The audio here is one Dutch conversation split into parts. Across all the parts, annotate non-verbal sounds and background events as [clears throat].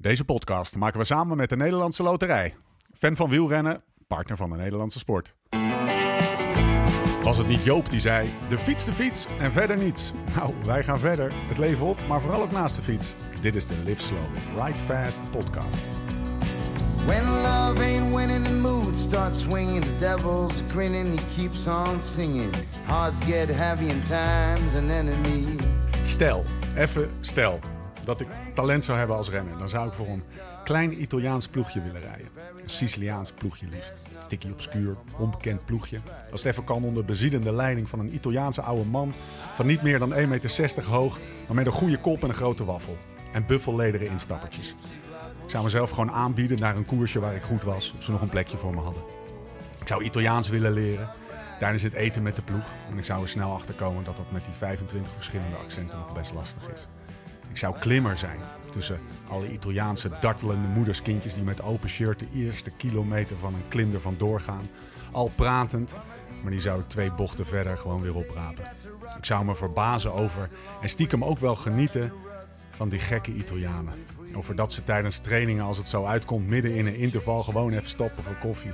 Deze podcast maken we samen met de Nederlandse Loterij. Fan van wielrennen, partner van de Nederlandse sport. Was het niet Joop die zei: de fiets, de fiets en verder niets? Nou, wij gaan verder. Het leven op, maar vooral ook naast de fiets. Dit is de Live Slow, Ride Fast podcast. When love ain't winning, the mood starts swinging. The devil's grinning, he keeps on singing. Hearts get heavy in time's an enemy. Stel, even stel, dat ik talent zou hebben als renner. Dan zou ik voor een klein Italiaans ploegje willen rijden. Een Siciliaans ploegje liefst. Tikkie obscuur, onbekend ploegje. Als het even kan onder bezielende leiding van een Italiaanse oude man... van niet meer dan 1,60 meter hoog, maar met een goede kop en een grote waffel. En buffellederen instappertjes. Ik zou mezelf gewoon aanbieden naar een koersje waar ik goed was... of ze nog een plekje voor me hadden. Ik zou Italiaans willen leren tijdens het eten met de ploeg. En ik zou er snel achter komen dat dat met die 25 verschillende accenten nog best lastig is. Ik zou klimmer zijn tussen alle Italiaanse dartelende moederskindjes die met open shirt de eerste kilometer van een klim ervan doorgaan. Al pratend, maar die zou ik twee bochten verder gewoon weer oprapen. Ik zou me verbazen over en stiekem ook wel genieten van die gekke Italianen. Over dat ze tijdens trainingen, als het zo uitkomt, midden in een interval gewoon even stoppen voor koffie.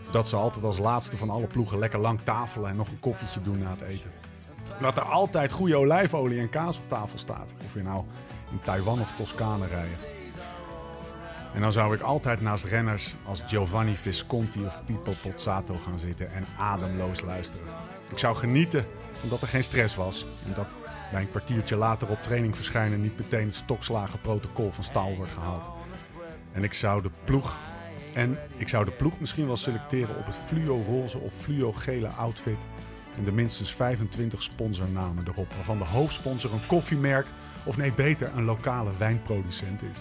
Of dat ze altijd als laatste van alle ploegen lekker lang tafelen en nog een koffietje doen na het eten. Dat er altijd goede olijfolie en kaas op tafel staat. Of je nou in Taiwan of Toscane rijden. En dan zou ik altijd naast renners als Giovanni Visconti of Pippo Pozzato gaan zitten en ademloos luisteren. Ik zou genieten omdat er geen stress was. En dat bij een kwartiertje later op training verschijnen niet meteen het stokslagen protocol van staal wordt gehaald. En ik zou de ploeg. En ik zou de ploeg misschien wel selecteren op het fluo-roze of fluo-gele outfit en de minstens 25 sponsornamen erop, waarvan de hoofdsponsor een koffiemerk of nee beter een lokale wijnproducent is.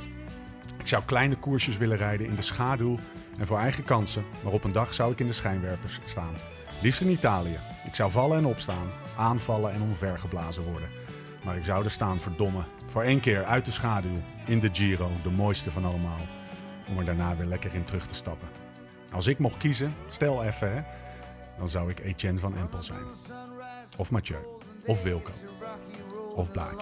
Ik zou kleine koersjes willen rijden in de schaduw en voor eigen kansen, maar op een dag zou ik in de schijnwerpers staan. Liefst in Italië. Ik zou vallen en opstaan, aanvallen en omvergeblazen worden. Maar ik zou er staan, verdomme. Voor één keer uit de schaduw, in de Giro, de mooiste van allemaal. Om er daarna weer lekker in terug te stappen. Als ik mocht kiezen, stel even hè, dan zou ik Etienne van Empel zijn. Of Mathieu. Of Wilco. Of Blaak.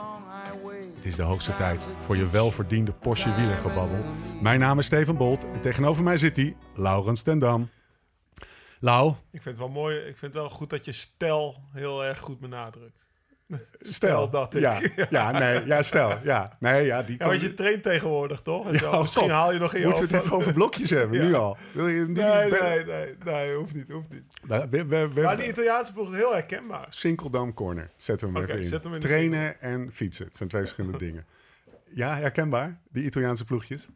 Het is de hoogste tijd voor je welverdiende Porsche wielergebabbel. Mijn naam is Steven Bolt en tegenover mij zit hij, Laurens ten Dam. Lau, Ik vind het wel mooi. Ik vind het wel goed dat je stel heel erg goed benadrukt. [laughs] stel. dat ik. Ja, ja, nee, ja, stel. Ja, nee, ja, die Ja, want je traint tegenwoordig, toch? En Ja. Misschien stop. haal je nog in Moeten we het even over blokjes hebben, [laughs] nu al? Wil je. Nee, nee, nee, nee, hoeft niet, hoeft niet. We, we, we, we- Maar die Italiaanse ploeg is heel herkenbaar. Sinkeldam Corner. Zetten we hem Oké, even in. hem in Trainen en fietsen. Het zijn twee verschillende [laughs] dingen. Ja, herkenbaar? Die Italiaanse ploegjes?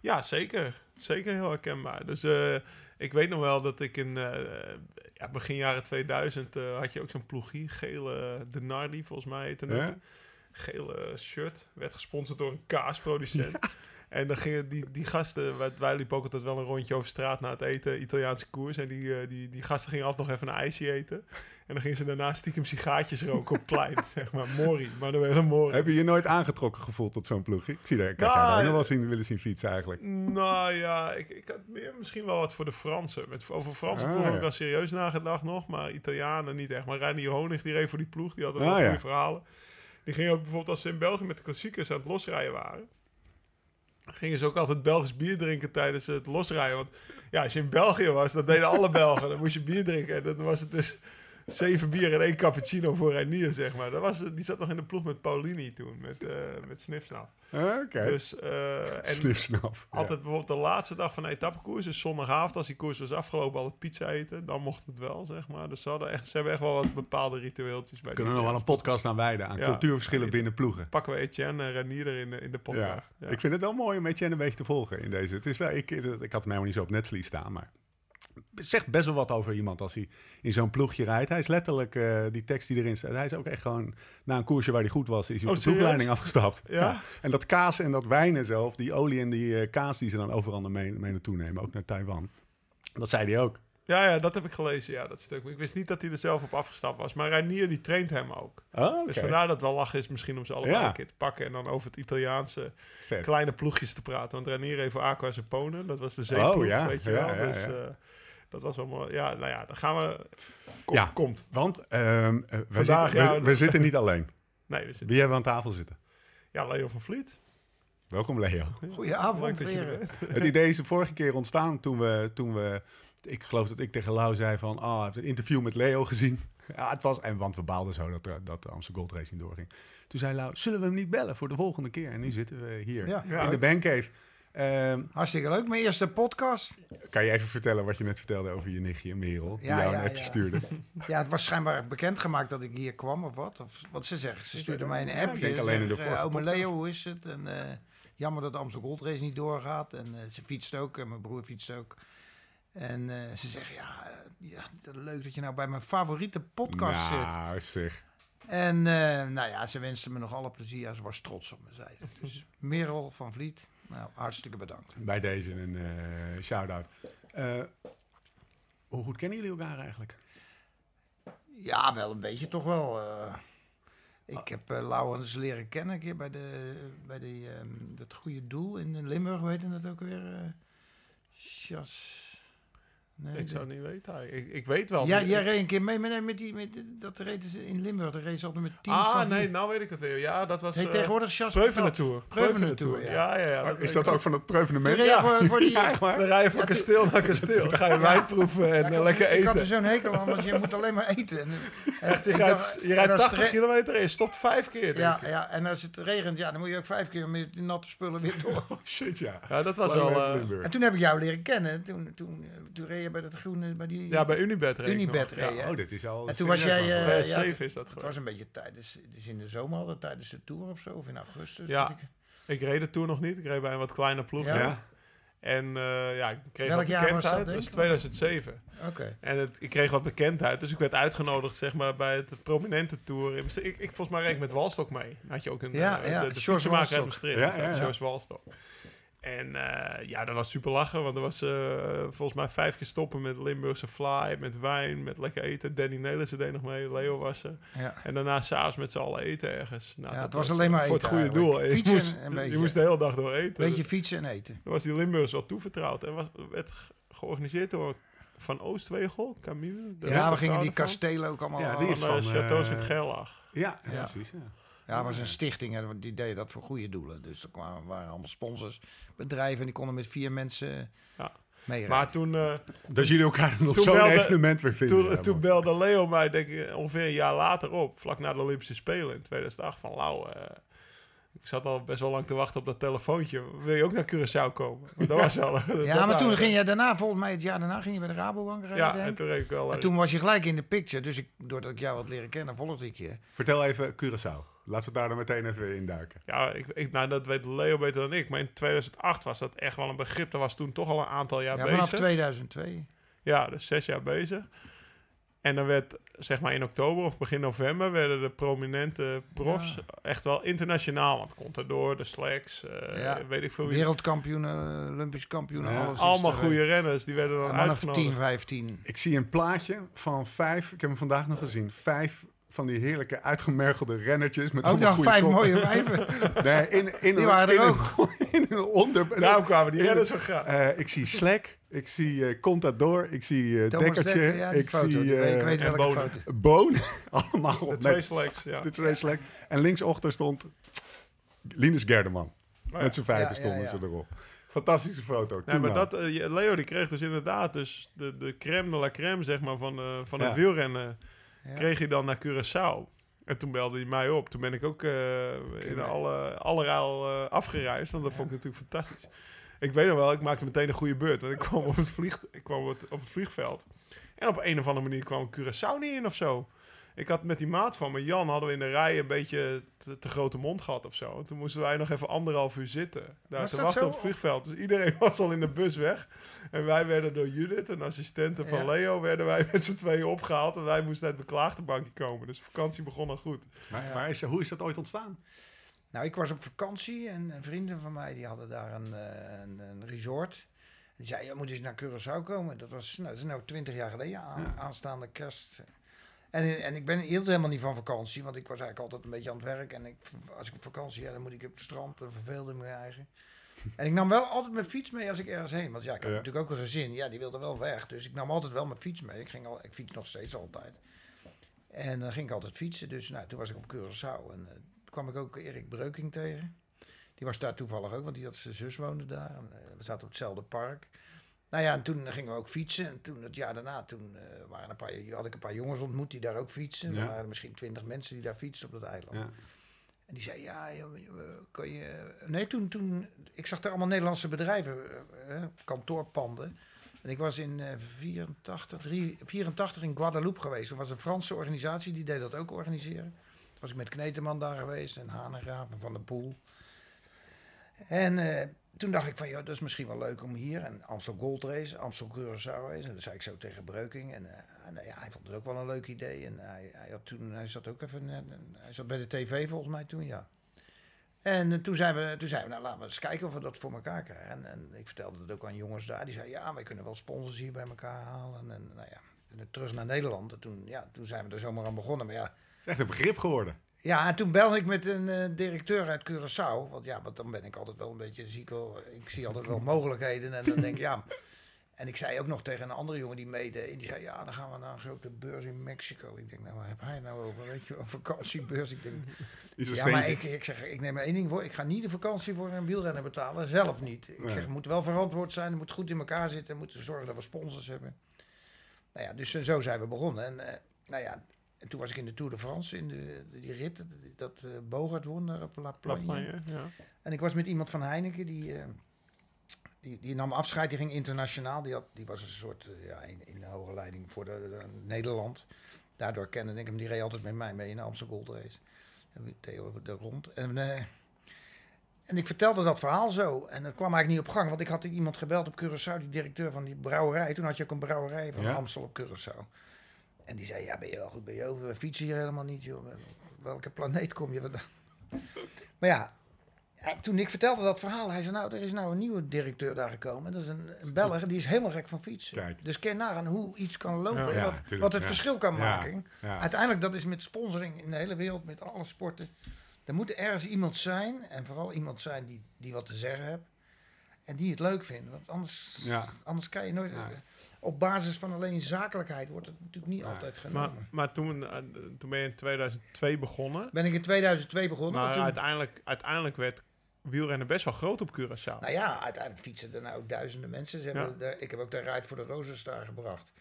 Ja, zeker. Zeker heel herkenbaar. Dus eh, ik weet nog wel dat ik in eh, ja, begin jaren 2000 eh, had je ook zo'n ploegie. Gele De Nardi, volgens mij heette het. Gele shirt. Werd gesponsord door een kaasproducent. En dan gingen die, die gasten, wij, wij liepen ook altijd wel een rondje over straat na het eten, Italiaanse koers. En die, eh, die, die gasten gingen altijd nog even een ijsje eten. En dan gingen ze daarna stiekem sigaartjes roken op plein, [laughs] zeg maar. Mori, maar dan werd een mori. Heb je je nooit aangetrokken gevoeld tot zo'n ploegje? Ik zie daar, kijk, Nou, daar nog wel eh, zien, willen zien fietsen eigenlijk. Nou ja, ik, ik had meer misschien wel wat voor de Fransen. Met, over Franse Ah, ploeg heb ik wel serieus nagedacht nog, maar Italianen niet echt. Maar Reinier Honig, die reed voor die ploeg, die had wel Ah, goede ja. verhalen. Die ging ook bijvoorbeeld als ze in België met de klassiekers aan het losrijden waren. Gingen ze ook altijd Belgisch bier drinken tijdens het losrijden. Want ja, als je in België was, dan deden alle Belgen. Dan moest je bier drinken. En dan was het dus zeven bier en één cappuccino voor Reinier, zeg maar. Dat was, die zat nog in de ploeg met Paulini toen, met, eh met Snifsnaf. Oké. Dus, eh, en Snifsnaf. Ja. altijd bijvoorbeeld de laatste dag van de etappekoers, dus zondagavond, als die koers was afgelopen, altijd pizza eten. Dan mocht het wel, zeg maar. Dus ze, hadden echt, ze hebben echt wel wat bepaalde ritueeltjes bij We kunnen nog die wel een podcast aan wijden aan Ja. cultuurverschillen binnen ploegen. Pakken we Etienne en Renier er in de, in de podcast. Ja. Ik vind het wel mooi om Etienne een beetje te volgen in deze. Het is wel, ik, ik had hem helemaal niet zo op netvlies staan, maar het zegt best wel wat over iemand als hij in zo'n ploegje rijdt. Hij is letterlijk, eh, die tekst die erin staat, hij is ook echt gewoon, na een koersje waar hij goed was, is hij Oh, op de ploegleiding afgestapt. Ja? En dat kaas en dat wijn en zo, of die olie en die eh, kaas die ze dan overal mee, mee naartoe nemen, ook naar Taiwan. Dat zei hij ook. ja, ja, dat heb ik gelezen, ja, dat stuk. Ik wist niet dat hij er zelf op afgestapt was. Maar Renier, die traint hem ook. Oh. Dus vandaar dat het wel lachen is misschien om ze allebei Ja. een keer te pakken. En dan over het Italiaanse Vet. kleine ploegjes te praten. Want Renier even Aqua Sapone, dat was de zeeploeg, Oh, ja. weet je Ja, wel. ja, dus ja. Eh, dat was wel mooi. Ja, nou ja, dan gaan we... Kom, Ja. Komt. Want ehm, eh, we, Vandaag, zitten, we, ja, we zitten niet alleen. Nee, we zitten Wie hebben we aan tafel zitten? Ja, Leo van Vliet. Welkom Leo. Goedenavond. [laughs] Het idee is de vorige keer ontstaan toen we, toen we ik geloof dat ik tegen Lau zei van, ah, ik heb een interview met Leo gezien. [laughs] Ja, het was, en want we baalden zo dat, de- dat de Amsterdam Gold Race niet doorging. Toen zei Lau, zullen we hem niet bellen voor de volgende keer? En nu zitten we hier Ja. Ja. in de Bancave. Ehm, Hartstikke leuk. Mijn eerste podcast. kan je even vertellen wat je net vertelde over je nichtje Merel? Die Ja, jou ja, een appje ja. stuurde. [laughs] Ja, het was schijnbaar bekendgemaakt dat ik hier kwam of wat. Of wat ze zeggen. Ze stuurde mij een Ja, ik appje. denk alleen in de Zegt, vorige eh, Ome. Leo, hoe is het? En eh, jammer dat de Amsterdam Gold Race niet doorgaat. En eh, ze fietst ook. En mijn broer fietst ook. En ze zeggen, ja, ja, leuk dat je nou bij mijn favoriete podcast zit. Nou, zeg. En nou ja, ze wenste me nog alle plezier. Ze was trots op me, zei ze. Dus Merel van Vliet, nou, hartstikke bedankt. Bij deze een eh shout-out. Eh, hoe goed kennen jullie elkaar eigenlijk? Ja, wel een beetje toch wel. eh. ik heb eh Laurens leren kennen een keer bij, de, bij de, ehm, dat goede doel in Limburg, weet je dat ook weer? Chas. Nee, Ik zou het niet weten. Ik, ik weet wel. ja, Ik- jij reed een keer mee, maar nee, met die, met, dat reden ze in Limburg. Dat reed ze altijd met tien Ah, van nee, die- nou weet ik het weer. Ja, dat was... Nee, eh, tegenwoordig Chas. Preuvenetour. Preuvenetour, ja. Ja, ja, ja. is dat ook van het preuvenement? Reed voor, voor die, [laughs] Ja, echt waar? We rijden van Ja, kasteel naar kasteel. Dan ga je wijn proeven en Ja, eh, ik had- lekker Ik had er eten. zo'n hekel aan, want je moet alleen maar eten. En, [laughs] Echt, je ik rijdt, je rijdt als 80 het re- kilometer en je stopt vijf keer, Ja, ja, en als het regent, ja, dan moet je ook vijf keer met die natte spullen weer door. [laughs] Shit, ja. Ja, dat was wel... leven eh. En toen heb ik jou leren kennen. Toen, toen, eh, toen reed je bij dat groene, bij die... ja, bij Unibet reed je. Ja. Oh, dit is al... En toen was jij, lang. eh, 2007 is dat Het was een beetje tijdens, dus in de zomer hadden, tijdens de Tour of zo, of in augustus. Ja. ik. Ik reed de Tour nog niet. Ik reed bij een wat kleine ploeg. Ja. ja. En eh, ja, ik kreeg Welk wat jaar was dat, bekendheid. Dat was ik? 2007. Oké. En het, ik kreeg wat bekendheid. Dus ik werd uitgenodigd zeg maar, bij het prominente tour. Ik, ik, volgens mij reed ik met Walstok mee. Dan had je ook een Ja, eh, ja, de, de George fietsenmaker uit Walstok. Maastricht. Ja, dus ja, ja. George Walstok. En eh, ja, dat was super lachen. Want er was eh, volgens mij vijf keer stoppen met Limburgse fly, met wijn, met lekker eten. Danny Nelissen deed nog mee, Leo was er. Ja. En daarna s'avonds met z'n allen eten ergens. Nou, Ja, dat het was alleen maar Voor het eten goede doel. Je Fietsen moest, een beetje. je moest de hele dag door eten. Beetje fietsen en eten. Dan was die Limburgers wel toevertrouwd. En was, werd ge- georganiseerd door Van Oostwegel, Camille. de Ja, we gingen die kastelen ook allemaal... Ja, die is Van, van, eh, Chateau eh, Sint-Gerlach. Ja, ja, Ja. precies. Ja. Ja, het was een stichting en die deden dat voor goede doelen. Dus er kwamen, waren allemaal sponsors, bedrijven en die konden met vier mensen Ja. meerijden. Maar toen, eh, Dat jullie elkaar nog zo'n belde- evenement weer vinden. toen, ja, toen belde Leo mij, denk ik, ongeveer een jaar later op. Vlak na de Olympische Spelen in 2008. Van Lau, eh, ik zat al best wel lang te wachten op dat telefoontje. Wil je ook naar Curaçao komen? Want dat was al, ja, [laughs] maar toen ging je daarna, volgens mij het jaar daarna, ging je bij de Rabobank rijden. Ja, denk en toen reed ik wel... En eh, toen was je gelijk in de picture. Dus ik, doordat ik jou had leren kennen, volgde ik je. Vertel even Curaçao. Laten we daar dan meteen even induiken. Ja, ik, ik, nou, dat weet Leo beter dan ik. Maar in 2008 was dat echt wel een begrip. Dat was toen toch al een aantal jaar Ja, bezig. vanaf 2002. Ja, dus zes jaar bezig. En dan werd, zeg maar in oktober of begin november, werden de prominente profs echt wel internationaal. Want Contador, de Slacks, eh, Ja. weet ik veel wie. Wereldkampioenen, Olympisch kampioenen, Ja. alles. Allemaal er, goede renners, die werden eh, dan uitgenodigd. 10, 15. Ik zie een plaatje van vijf, ik heb hem vandaag nog gezien, vijf van die heerlijke uitgemergelde rennertjes. Met Ook nog goede vijf koppen. mooie wijven. [laughs] Nee, in, in, Die waren er in ook. Een, in een onder... Daarom kwamen die renners zo graag. Eh, ik zie Slack, ik zie eh, Contador, ik zie eh Thomas Dekkertje, ja, ik foto. zie die weet- ik weet welke Bonen. foto. Boon. [laughs] Allemaal De op twee net. Slacks, ja. Dit is twee Slack. En linksachter stond Linus Gerdeman. Maar Met z'n vijven Ja, ja, stonden ja. ze erop. Fantastische foto. Nee, maar dat, Leo die kreeg dus inderdaad dus de, de crème de la crème zeg maar, van, eh, van het Ja. wielrennen. Ja. Kreeg hij dan naar Curaçao. En toen belde hij mij op. Toen ben ik ook eh, in alle, alle eh, afgereisd. Want dat vond ik natuurlijk fantastisch. Ik weet nog wel, ik maakte meteen een goede beurt. Want ik kwam op het, vlieg, ik kwam op het, op het vliegveld. En op een of andere manier kwam Curaçao niet in of zo. Ik had met die maat van me, Jan, hadden we in de rij een beetje te, te grote mond gehad of zo. En toen moesten wij nog even anderhalf uur zitten. Daar Was te wachten zo? op het vliegveld. Dus iedereen [laughs] was al in de bus weg. En wij werden door Judith, een assistente van Ja. Leo, werden wij [laughs] met z'n tweeën opgehaald. En wij moesten uit het beklaagdenbankje komen. Dus vakantie begon al goed. Maar, maar is, hoe is dat ooit ontstaan? Nou, ik was op vakantie en en vrienden van mij die hadden daar een, eh, een, een resort. Die zei, je moet eens naar Curaçao komen. Dat was nou, dat is nou twintig jaar geleden, aan, aanstaande kerst. En, en ik ben hield helemaal niet van vakantie, want ik was eigenlijk altijd een beetje aan het werk. En ik, als ik op vakantie, ja, dan moet ik op het strand, dan verveelde me eigen. [laughs] En ik nam wel altijd mijn fiets mee als ik ergens heen. Want ja, ik had Ja. natuurlijk ook een gezin. Ja, die wilde wel weg. Dus ik nam altijd wel mijn fiets mee. Ik, ging al, ik fiets nog steeds altijd. En dan ging ik altijd fietsen. Dus nou, toen was ik op Curaçao. En eh, toen kwam ik ook Erik Breuking tegen. Die Die was daar toevallig ook, want die had zijn zus woonde daar. En, eh, we zaten op hetzelfde park. Nou ja, en toen gingen we ook fietsen. En toen het jaar daarna, toen eh, waren een paar, had ik een paar jongens ontmoet die daar ook fietsen. Ja. Er waren misschien twintig mensen die daar fietsten op dat eiland. Ja. En die zei, ja, kan je... Nee, toen, toen... Ik zag daar allemaal Nederlandse bedrijven, eh, eh, kantoorpanden. En ik was in eh 84, 3, 84 in Guadeloupe geweest. Er was een Franse organisatie, die deed dat ook organiseren. Toen was ik met Kneteman daar geweest en Hanegraaf en Van der Poel. En eh, toen dacht ik van, ja, dat is misschien wel leuk om hier. En Amstel Gold Race, Amstel Curaçao Race. En dat zei ik zo tegen Breuking. En, eh, eh, ja, hij vond het ook wel een leuk idee. En hij, hij, had toen, hij zat ook even, eh, hij zat bij de tv volgens mij toen, ja. En eh, toen zijn we, toen zijn we nou, laten we eens kijken of we dat voor elkaar krijgen. En, en ik vertelde het ook aan jongens daar. Die zeiden, ja, wij kunnen wel sponsors hier bij elkaar halen. En, nou ja, en terug naar Nederland. En toen, ja, toen zijn we er zomaar aan begonnen. Maar ja, Het is echt een begrip geworden. Ja, en toen belde ik met een eh, directeur uit Curaçao. Want ja, want dan ben ik altijd wel een beetje ziek. Ik zie altijd wel mogelijkheden. En dan denk ik, ja. [laughs] En ik zei ook nog tegen een andere jongen die meedeed. Die zei, ja, dan gaan we naar een grote beurs in Mexico. Ik denk, nou, waar heb hij nou over? Weet je, een vakantiebeurs. Ik denk, [laughs] Is ja, maar ik, ik zeg, ik neem er één ding voor. Ik ga niet de vakantie voor een wielrenner betalen. Zelf niet. Ik Nee. zeg, het moet wel verantwoord zijn. Het moet goed in elkaar zitten. We moeten zorgen dat we sponsors hebben. Nou ja, dus zo zijn we begonnen. En eh, nou ja, en toen was ik in de Tour de France, in de, die rit, dat eh Bogart won daar op La Plagne. Ja. En ik was met iemand van Heineken, die, eh, die, die nam afscheid, die ging internationaal. Die, had, die was een soort, eh, ja, in, in de hoge leiding voor de, de- Nederland. Daardoor kende ik hem, die reed altijd met mij mee in de Amsterdam Gold Race. Over de rond. En, eh, en ik vertelde dat verhaal zo. En dat kwam eigenlijk niet op gang, want ik had iemand gebeld op Curaçao, die directeur van die brouwerij. Toen had je ook een brouwerij van Ja. Amstel op Curaçao. En die zei, ja, ben je wel goed bij je over? We fietsen hier helemaal niet, joh. Welke planeet kom je vandaan? [laughs] Maar ja, en toen ik vertelde dat verhaal, hij zei, nou, er is nou een nieuwe directeur daar gekomen. Dat is een, een Belg, die is helemaal gek van fietsen. Kijk. Dus ken nagaan hoe iets kan lopen, Ja, wat, tuurlijk, wat het ja. verschil kan maken. ja. Uiteindelijk, dat is met sponsoring in de hele wereld, met alle sporten. Er moet ergens iemand zijn, en vooral iemand zijn die, die wat te zeggen heeft. En die het leuk vindt. Want anders, anders kan je nooit... Op basis van alleen zakelijkheid wordt het natuurlijk niet altijd genomen. Maar, maar toen, eh, toen ben je in 2002 begonnen. ben ik in 2002 begonnen. Maar toen- uiteindelijk, uiteindelijk werd wielrennen best wel groot op Curaçao. Nou ja, uiteindelijk fietsen er nou ook duizenden mensen. Ze hebben Ja. ik heb ook de Ride voor de Rosenstar gebracht.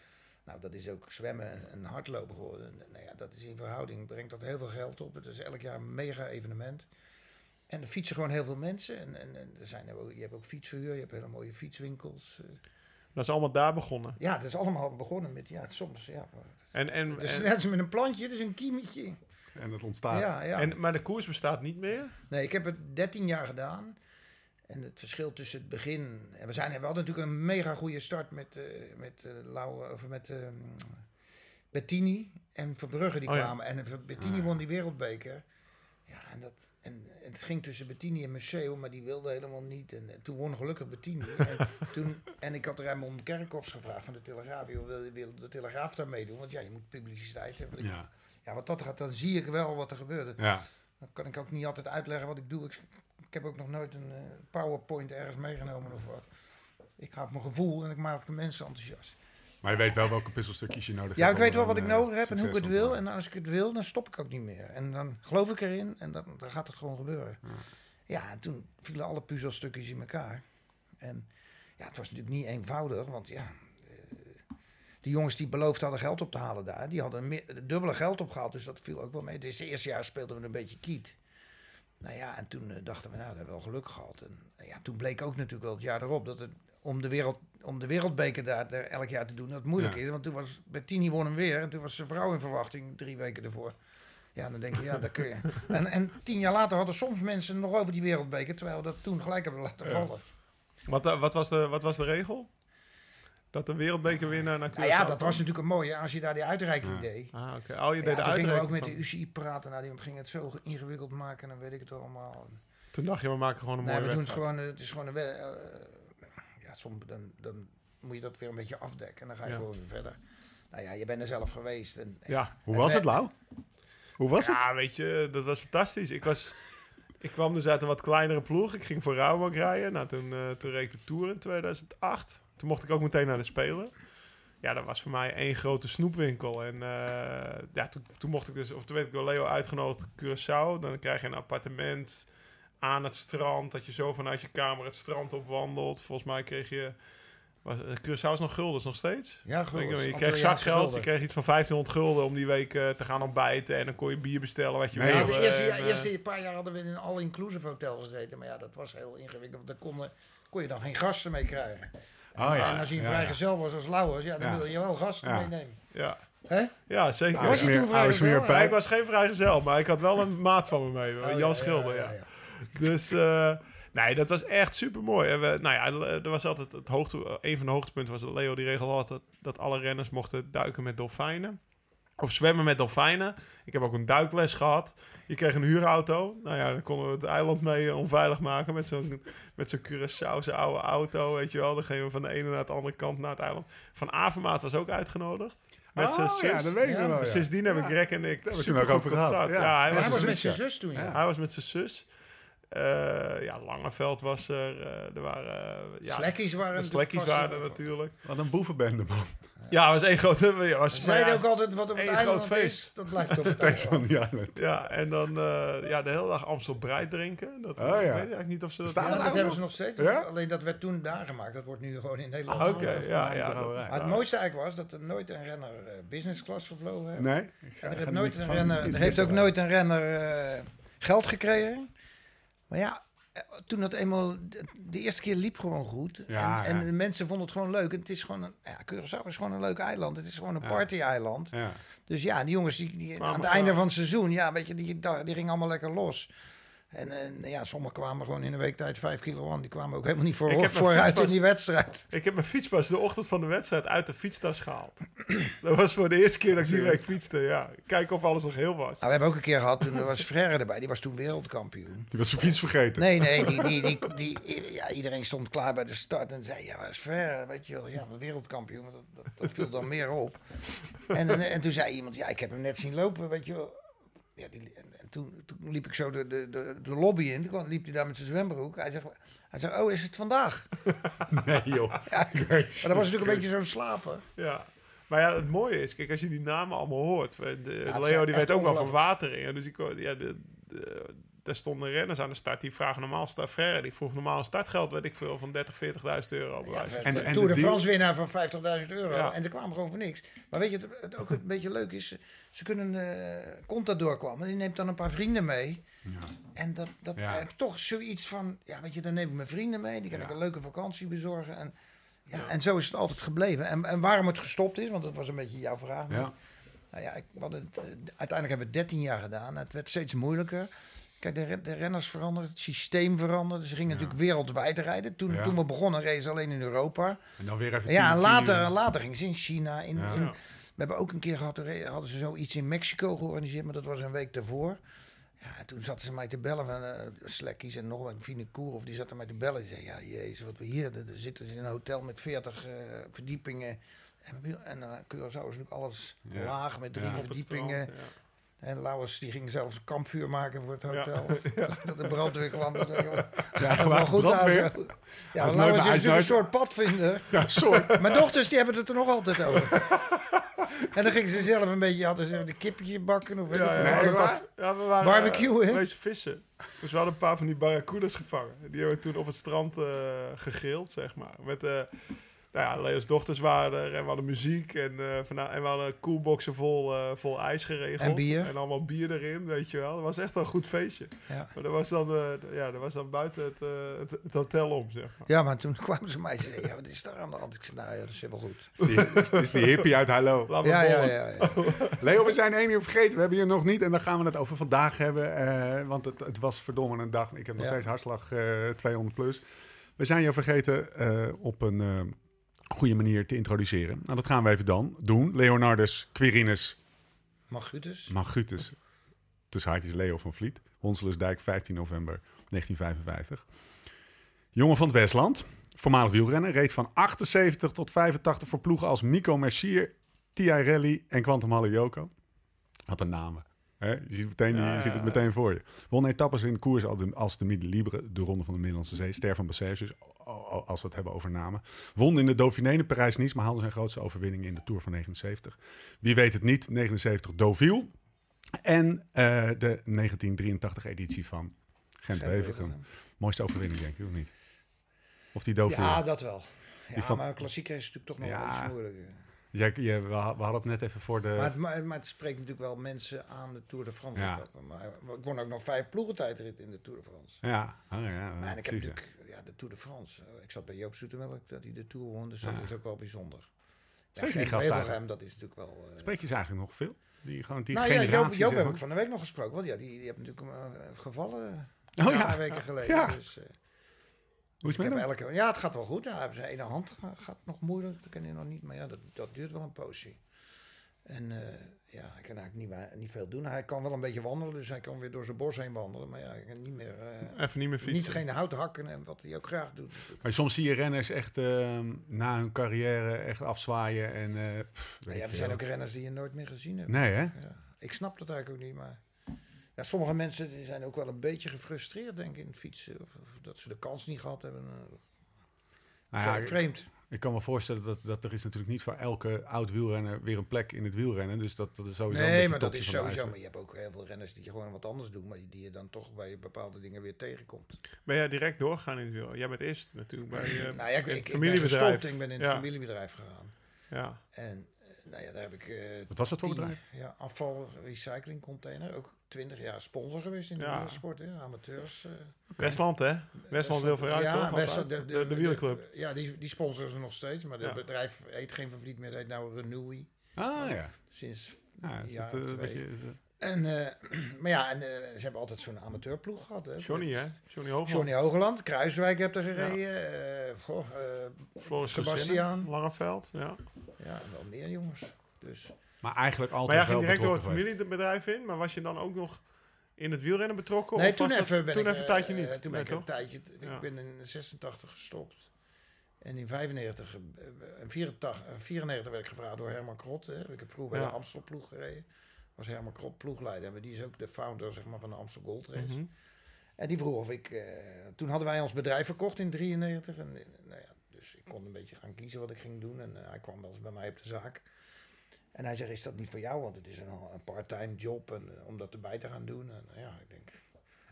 Nou, dat is ook zwemmen en hardlopen geworden. Nou ja, dat is in verhouding, brengt dat heel veel geld op. Het is elk jaar een mega evenement. En er fietsen gewoon heel veel mensen. En, en, en er zijn er ook, je hebt ook fietsverhuur, je hebt hele mooie fietswinkels. Eh. Dat is allemaal daar begonnen. Ja, het is allemaal begonnen met, ja, soms, ja. En, en, Dus en, net als met een plantje, het is een kiemetje. En het ontstaat. Ja, ja. en- maar de koers bestaat niet meer. Nee, ik heb het 13 jaar gedaan. En het verschil tussen het begin. En we, zijn, we hadden natuurlijk een mega goede start met, eh met, eh, Lau, of met ehm, Bettini en Verbrugge die Oh ja. kwamen. En Bettini Ah. won die wereldbeker. Ja, en, dat, en het ging tussen Bettini en Museo, maar die wilde helemaal niet. En, eh, toen won gelukkig Bettini. [laughs] en, toen, en ik had Raymond Kerkhoffs gevraagd van de Telegraaf. Wil, wil de Telegraaf daar meedoen? Want ja, je moet publiciteit hebben. Ja. Ja, wat dat gaat, dan zie ik wel wat er gebeurde. ja. Dan kan ik ook niet altijd uitleggen wat ik doe. Ik, ik heb ook nog nooit een eh, PowerPoint ergens meegenomen of wat. Ik ga op mijn gevoel en ik maak de mensen enthousiast. Maar je weet wel welke puzzelstukjes je nodig Ja, hebt. ik weet wel wat ik eh, nodig heb en hoe ik het wil. En als ik het wil, dan stop ik ook niet meer. En dan geloof ik erin en dan, dan gaat het gewoon gebeuren. Ja. Ja, en toen vielen alle puzzelstukjes in elkaar. En ja, het was natuurlijk niet eenvoudig, want ja... eh, De jongens die beloofd hadden geld op te halen daar, die hadden meer, dubbele geld opgehaald. Dus dat viel ook wel mee. Dus het eerste jaar speelden we een beetje kiet. Nou ja, en toen eh, dachten we, nou, dat hebben we wel geluk gehad. En ja, toen bleek ook natuurlijk wel het jaar erop dat het om de, wereld, om de wereldbeker daar, daar elk jaar te doen, dat moeilijk Ja. is. Want toen was Bettini won hem weer en toen was zijn vrouw in verwachting drie weken ervoor. Ja, dan denk je, ja, dat kun je. [laughs] En, en tien jaar later hadden soms mensen nog over die wereldbeker, terwijl we dat toen gelijk hebben laten Ja. vallen. Wat, eh, wat, was de, wat was de regel? Dat de wereldbekerwinnaar naar Curaçao Nou ja, dat was natuurlijk een mooie als je daar die uitreiking Ja. deed. Ah, oké. Oh, je deed de toen gingen we ook uitreiking met de UCI praten. Nou, die ging het zo ingewikkeld maken en dan weet ik het allemaal. Toen dacht je, we maken gewoon een Nee, mooie we doen het gewoon, eh, het is gewoon een... eh, ja, soms dan, dan moet je dat weer een beetje afdekken en dan ga je Ja. gewoon weer verder. Nou ja, je bent er zelf geweest. En, Ja. Hoe was het, Lau? Hoe was het? ja, weet je, dat was fantastisch. Ik, was, ik kwam dus uit een wat kleinere ploeg. Ik ging voor Rauwbank rijden. Nou, toen, eh, toen reed ik de Tour in 2008. Toen mocht ik ook meteen naar de Spelen. Ja, dat was voor mij één grote snoepwinkel. En eh, ja, toen, toen mocht ik dus, of toen werd ik door Leo uitgenodigd Curaçao. Dan krijg je een appartement, aan het strand. Dat je zo vanuit je kamer het strand opwandelt. Volgens mij kreeg je... Was, eh, Curaçao is nog guldens nog steeds? Ja, niet, je kreeg zakgeld, je kreeg iets van 1500 gulden om die week eh, te gaan ontbijten. En dan kon je bier bestellen wat je Nee, wilde. Ja, de eerste, en, ja, eh, eerste paar jaar hadden we in een all-inclusive hotel gezeten. Maar ja, dat was heel ingewikkeld. Want daar kon, kon je dan geen gasten mee krijgen. Oh ja. en als je een ja, vrijgezel was als Lauwers, ja, dan Ja. wil je wel gasten Ja. meenemen. ja. Hè? ja, zeker. Oude Was je toen vrijgezel? ik was geen vrijgezel, maar ik had wel een maat van me mee. Oh, Jan ja, Schilder, ja. Dus eh, nee, dat was echt super mooi. En we, nou ja, er was altijd het hoogte, een van de hoogtepunten was dat Leo die regelde altijd dat alle renners mochten duiken met dolfijnen. Of zwemmen met dolfijnen. Ik heb ook een duikles gehad. Je kreeg een huurauto. Nou ja, dan konden we het eiland mee eh, onveilig maken met zo'n met zo'n Curaçaose oude auto, weet je wel. Dan gingen we van de ene naar de andere kant naar het eiland. Van Avermaat was ook uitgenodigd. Met zijn Oh, zus. ja, dat weet ik Ja, wel. Ja. Sindsdien heb ik. Rek en ik ook over gehad, contact. ja. Ja, hij was, hij zijn was met zijn zus toen, ja. Ja. hij was met zijn zus. Eh, ja, Langeveld was er. eh, er waren... eh, ja, Slekkies waren Slekkies waren er natuurlijk. Wat een boevenbende, man. Ja, het was één. Ja, was, maar zeiden ja, ook altijd, wat op het eiland groot feest. is, dat blijft [laughs] op het Steeds van die ja, en dan eh, ja, de hele dag Amstel Breit drinken. Dat, Oh, ik ja. weet eigenlijk niet of ze dat... Dat hebben nog? ze nog steeds. Ja? Alleen dat werd toen daar gemaakt. Dat wordt nu gewoon in Nederland. Oké, gemaakt. ja, ja. Maar het mooiste eigenlijk was dat er nooit een renner business class gevlogen heeft. Nee? En er heeft, ga nooit niet een renner, er heeft ook nooit een renner geld gekregen. Maar ja, eh, toen dat eenmaal de, eerste keer liep gewoon goed. Ja, en, en de mensen vonden het gewoon leuk. En het is gewoon een, ja, Curaçao is gewoon een leuk eiland. Het is gewoon een party-eiland. Ja. Dus ja, die jongens die, die aan het einde van het seizoen, ja, weet je, die, die, die gingen allemaal lekker los. En, en ja, sommigen kwamen gewoon in een week tijd vijf kilo aan. Die kwamen ook helemaal niet voor, vooruit in die wedstrijd. Ik heb mijn fietspas de ochtend van de wedstrijd uit de fietstas gehaald. [clears throat] dat was voor de eerste keer dat ik die week fietste. Ja, kijken of alles nog heel was. Nou, we hebben ook een keer gehad, toen was Frère erbij. Die was toen wereldkampioen. Die was zijn fiets vergeten. Nee, nee, die, die, die, die, ja, iedereen stond klaar bij de start en zei, ja, dat is Frère, weet je wel. Ja, wereldkampioen, dat, dat, dat viel dan meer op. En, en, en toen zei iemand, ja, ik heb hem net zien lopen, weet je wel. Ja, die, en, en toen, toen liep ik zo de, de, de, de lobby in. Toen liep hij daar met zijn zwembroek. Hij zegt, hij zei, oh, is het vandaag? [laughs] Nee, joh. [laughs] Ja, maar dat was natuurlijk een beetje zo'n slapen. Ja. Maar ja, het mooie is, kijk, als je die namen allemaal hoort. De, het Leo die weet ook wel van wateringen. Dus ik, ja, de, de, daar stonden renners aan de start. Die vragen normaal start. Frère, die vroeg normaal een startgeld, weet ik veel, van 30, 40.000 euro. Ja, En- de en Tour de de France winnaar van 50.000 euro. Ja. En ze kwamen gewoon voor niks. Maar weet je, het, het ook een [laughs] beetje leuk is, ze kunnen, eh Contador kwam, en die neemt dan een paar vrienden mee. Ja. En dat, dat Ja. heb toch zoiets van, ja weet je, dan neem ik mijn vrienden mee, die kan Ja. ik een leuke vakantie bezorgen. En, ja, en zo is het altijd gebleven. En, en waarom het gestopt is, want dat was een beetje jouw vraag. Ja. Nou ja, ik, het, eh, uiteindelijk hebben we het 13 jaar gedaan. Het werd steeds moeilijker. Kijk, de, re- de renners veranderden, het systeem veranderde. Ze gingen natuurlijk wereldwijd rijden. Toen, Ja. toen we begonnen, reden ze alleen in Europa. En dan weer even Ja, en later, later gingen ze in China. In, Ja. in- we hebben ook een keer gehad, hadden ze zoiets in Mexico georganiseerd, maar dat was een week daarvoor. Ja, en toen zaten ze mij te bellen van uh, Slekkies en nog een Vinekour, of die zaten mij te bellen. Die zei, ja, jezus, wat we hier, er zitten ze in een hotel met 40 eh, verdiepingen. En, en uh, Curaçao is natuurlijk alles Ja. laag met drie Ja. Verdiepingen. strand, ja. En Lauwers die ging zelfs een kampvuur maken voor het Ja. [laughs] hotel. Dat de brandweer kwam. Dat Ja, is wel gewoon goed aan Ja, Lauwers is natuurlijk een soort padvinder. Ja, sorry. [laughs] Mijn dochters die hebben het er nog altijd over. [laughs] en dan gingen ze zelf een beetje, hadden ze een kippetje bakken of Ja, ja, we paar- ja, we waren Barbecue, vissen. Dus we hadden een paar van die barracudas gevangen. Die hebben we toen op het strand eh gegrild, zeg maar. Met, eh nou ja, Leo's dochters waren er en we hadden muziek. En, eh vana- en we hadden koelboxen vol, eh, vol ijs geregeld. En bier. En allemaal bier erin, weet je wel. Dat was echt een goed feestje. Ja. Maar dat was dan, eh, ja, dat was dan buiten het, eh, het, het hotel om, zeg maar. ja, maar toen kwamen ze mij en zeiden, ja, wat is daar aan de hand? Ik zei, nou ja, dat is wel goed. Is die, is, is die hippie uit Hallo. Laat Ja, ja, ja. ja. [laughs] Leo, we zijn één uur vergeten. We hebben hier nog niet. En dan gaan we het over vandaag hebben. eh, want het, het was verdomme een dag. Ik heb nog Ja. steeds hartslag eh 200 plus. We zijn je vergeten eh, op een goede manier te introduceren. Nou, dat gaan we even dan doen. Leonardus Quirinus Margutus. Magutus. Tussen haakjes Leo van Vliet. Honselensdijk, 15 november 1955. Jongen van het Westland. Voormalig wielrenner. Reed van 78 tot 85 voor ploegen als Mico Mercier, Tiarelli en Quantum Halle Joko. Wat een namen. Hè? Je, ziet meteen, Ja, je ja, ziet het meteen voor je. Won etappes in koers als de, de Midi Libre, de Ronde van de Middellandse Zee. Ster van Bessèges, o- als we het hebben over namen. Won in de Dauphiné, Parijs-Nice, maar haalde zijn grootste overwinning in de Tour van 79. Wie weet het niet, 79 Deauville. En eh, de 1983 editie van Gent-Wevergem. Mooiste overwinning, denk ik, of niet? Of die Ja, dat wel. Ja, van- maar een klassieker is natuurlijk toch nog wel iets moeilijker. Jij, jij- we ha- we hadden het net even voor de... Maar het, maar, maar het spreekt natuurlijk wel mensen aan de Tour de France. Ja. Maar ik won ook nog vijf ploegentijdritten in de Tour de France. Ja, oh, ja, Maar en ik heb ja. natuurlijk ja, de Tour de France. eh, Ik zat bij Joop Zoetemelk dat hij de Tour won, dus Ja. dat is ook wel bijzonder. Spreek je die eigenlijk? dat is natuurlijk wel... eh, Spreek je ze eigenlijk nog veel? Die, gewoon die nou ja, Joop, generatie, Joop heb ik van de week nog gesproken. Want ja, die, die heeft natuurlijk eh, gevallen Oh een ja. paar weken geleden. Ja. Dus, Hoe is ik het met elke, ja, het gaat wel goed. Ja, zijn ene hand ga- gaat nog moeilijk. Dat ken je nog niet. Maar ja, dat, dat duurt wel een poosje. En eh, ja, hij kan eigenlijk niet, niet veel doen. Hij kan wel een beetje wandelen, dus hij kan weer door zijn bos heen wandelen. Maar ja, hij kan niet meer... eh, Even niet meer fietsen. niet geen hout hakken en wat hij ook graag doet. Maar soms zie je renners echt ehm, na hun carrière echt afzwaaien en... eh, pff, ja, er zijn ook renners die je nooit meer gezien hebt. Nee, hè? Ja, ik snap dat eigenlijk ook niet, maar... Ja, sommige mensen die zijn ook wel een beetje gefrustreerd, denk ik, in het fietsen. Of, of dat ze de kans niet gehad hebben. eh, Nou ja, vreemd. ik, kan me voorstellen dat, dat er is natuurlijk niet voor elke oud wielrenner weer een plek in het wielrennen. Dus dat, dat is sowieso een Nee, maar dat is sowieso. Maar je hebt ook heel veel renners die gewoon wat anders doen, maar die je dan toch bij bepaalde dingen weer tegenkomt. Ben jij direct doorgegaan in het wiel? Jij bent eerst natuurlijk bij [clears throat] eh, nou ja, ik, ik, ben familiebedrijf. gestopt, ik ben in het Ja. familiebedrijf gegaan. Ja. En eh, nou ja, daar heb ik... eh, Wat was dat voor bedrijf? Ja, afval recycling container. Ook twintig jaar sponsor geweest in de Ja. wielersport, hè, amateurs. eh. Westland, hè? Westland wil vooruit, ja, toch? Westland, de, de, wielerclub. ja, die, die sponsoren ze nog steeds. Maar Ja. het bedrijf heet geen Vervliet meer. Het heet nou Renewy. Ah, ja. Sinds ja jaar of eh, beetje, eh, En, eh, [clears throat] maar ja, en, eh, ze hebben altijd zo'n amateurploeg gehad. Hè. Johnny, hè? Johnny Hoogland. Johnny Hogeland, Kruiswijk hebt er gereden. eh, goh, eh. Sebastiaan. Langeveld, ja. ja, wel meer jongens. Dus, maar eigenlijk altijd Maar jij ging direct door het familiebedrijf in, maar was je dan ook nog in het wielrennen betrokken? nee, of toen dat- even ben toen ik... even een tijdje niet. eh, toen ben ik een tijdje... Ja. Ik ben in 86 gestopt. En in 95, eh, in 84, eh, 94 werd ik gevraagd door Herman Krot. Hè. Ik heb vroeger bij Ja. de Amstel ploeg gereden. Was Herman Krot ploegleider. Maar die is ook de founder zeg maar, van de Amstel Gold Race. Mhm. En die vroeg of ik... eh, toen hadden wij ons bedrijf verkocht in 93. En, eh, nou ja, dus ik kon een beetje gaan kiezen wat ik ging doen. En hij kwam wel eens bij mij op de zaak. En hij zegt, is dat niet voor jou? Want het is een, een part-time job en, eh, om dat erbij te gaan doen. En, nou ja, ik denk...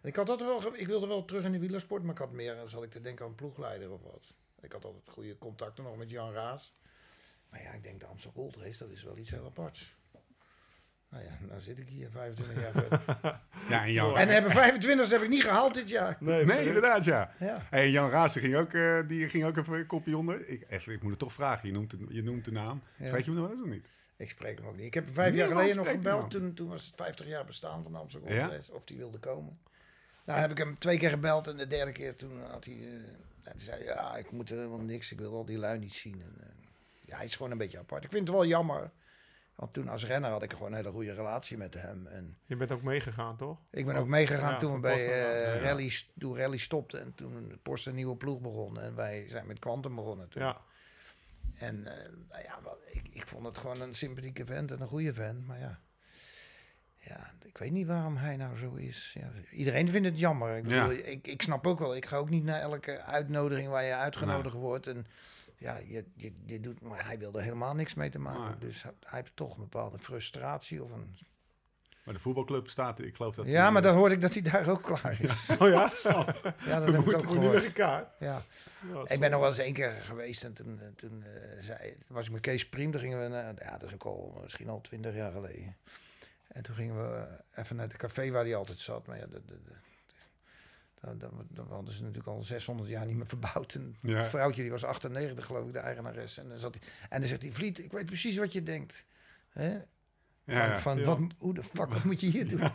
En ik had altijd wel... Ik wilde wel terug in de wielersport, maar ik had meer... Zat ik te denken aan ploegleider of wat. Ik had altijd goede contacten nog met Jan Raas. Maar ja, ik denk de Amstel Gold Race, dat is wel iets heel aparts. Nou ja, nou zit ik hier 25 jaar verder. [laughs] Ja, en Jan, En hebben 25 heb ik niet gehaald dit jaar. Nee, Nee, inderdaad, ja. Ja. Hey, Jan Raas die ging, ook, eh, die ging ook even een kopje onder. Ik, even, ik moet het toch vragen, je noemt, de, je noemt de naam. Ja. Weet je hem nog wel eens of niet? Ik spreek hem ook niet. Ik heb hem vijf jaar geleden nog gebeld. Toen, toen was het 50 jaar bestaan van de Amsterdam Ja? Of die wilde komen. Nou heb ik hem twee keer gebeld. En de derde keer toen had hij... eh, hij zei, ja, ik moet er helemaal niks. Ik wil al die lui niet zien. En, eh, ja, hij is gewoon een beetje apart. Ik vind het wel jammer. Want toen als renner had ik gewoon een hele goede relatie met hem. En Je bent ook meegegaan, toch? ik ben ook meegegaan Ja, toen we bij eh, ja. rally, toen rally stopte. En toen Post een nieuwe ploeg begon. En wij zijn met Quantum begonnen toen. Ja. En eh, nou ja, ik, ik vond het gewoon een sympathieke vent en een goede vent. Maar ja, ja, ik weet niet waarom hij nou zo is. Ja, iedereen vindt het jammer. Ik, bedoel, Ja. ik, ik snap ook wel, ik ga ook niet naar elke uitnodiging waar je uitgenodigd wordt. En ja, je, je, je doet, maar hij wilde helemaal niks mee te maken. Nee. Dus hij hij heeft toch een bepaalde frustratie. Of een, Maar de voetbalclub staat, ik geloof dat... ja, die, maar eh, dan hoorde ik dat hij daar ook klaar is. Oh ja? Zo. Ja, dat heb ik ook gehoord. met elkaar. Ja. Ja, Ik ben nog wel eens één keer geweest en toen, eh, toen eh, zei, was ik met Kees Priem. Toen gingen we, naar, ja, dat is ook al misschien al twintig jaar geleden. En toen gingen we even naar het café waar hij altijd zat. Maar ja, dat, dat, dat, dat, dat, dat hadden ze natuurlijk al 600 jaar niet meer verbouwd. En Ja. het vrouwtje die was 98 geloof ik, de eigenares. En dan, zat hij, en dan zegt hij, Vliet, ik weet precies wat je denkt. Hè? Van, Ja, ja, van Ja. wat, hoe de fuck, wat moet je hier doen? [laughs]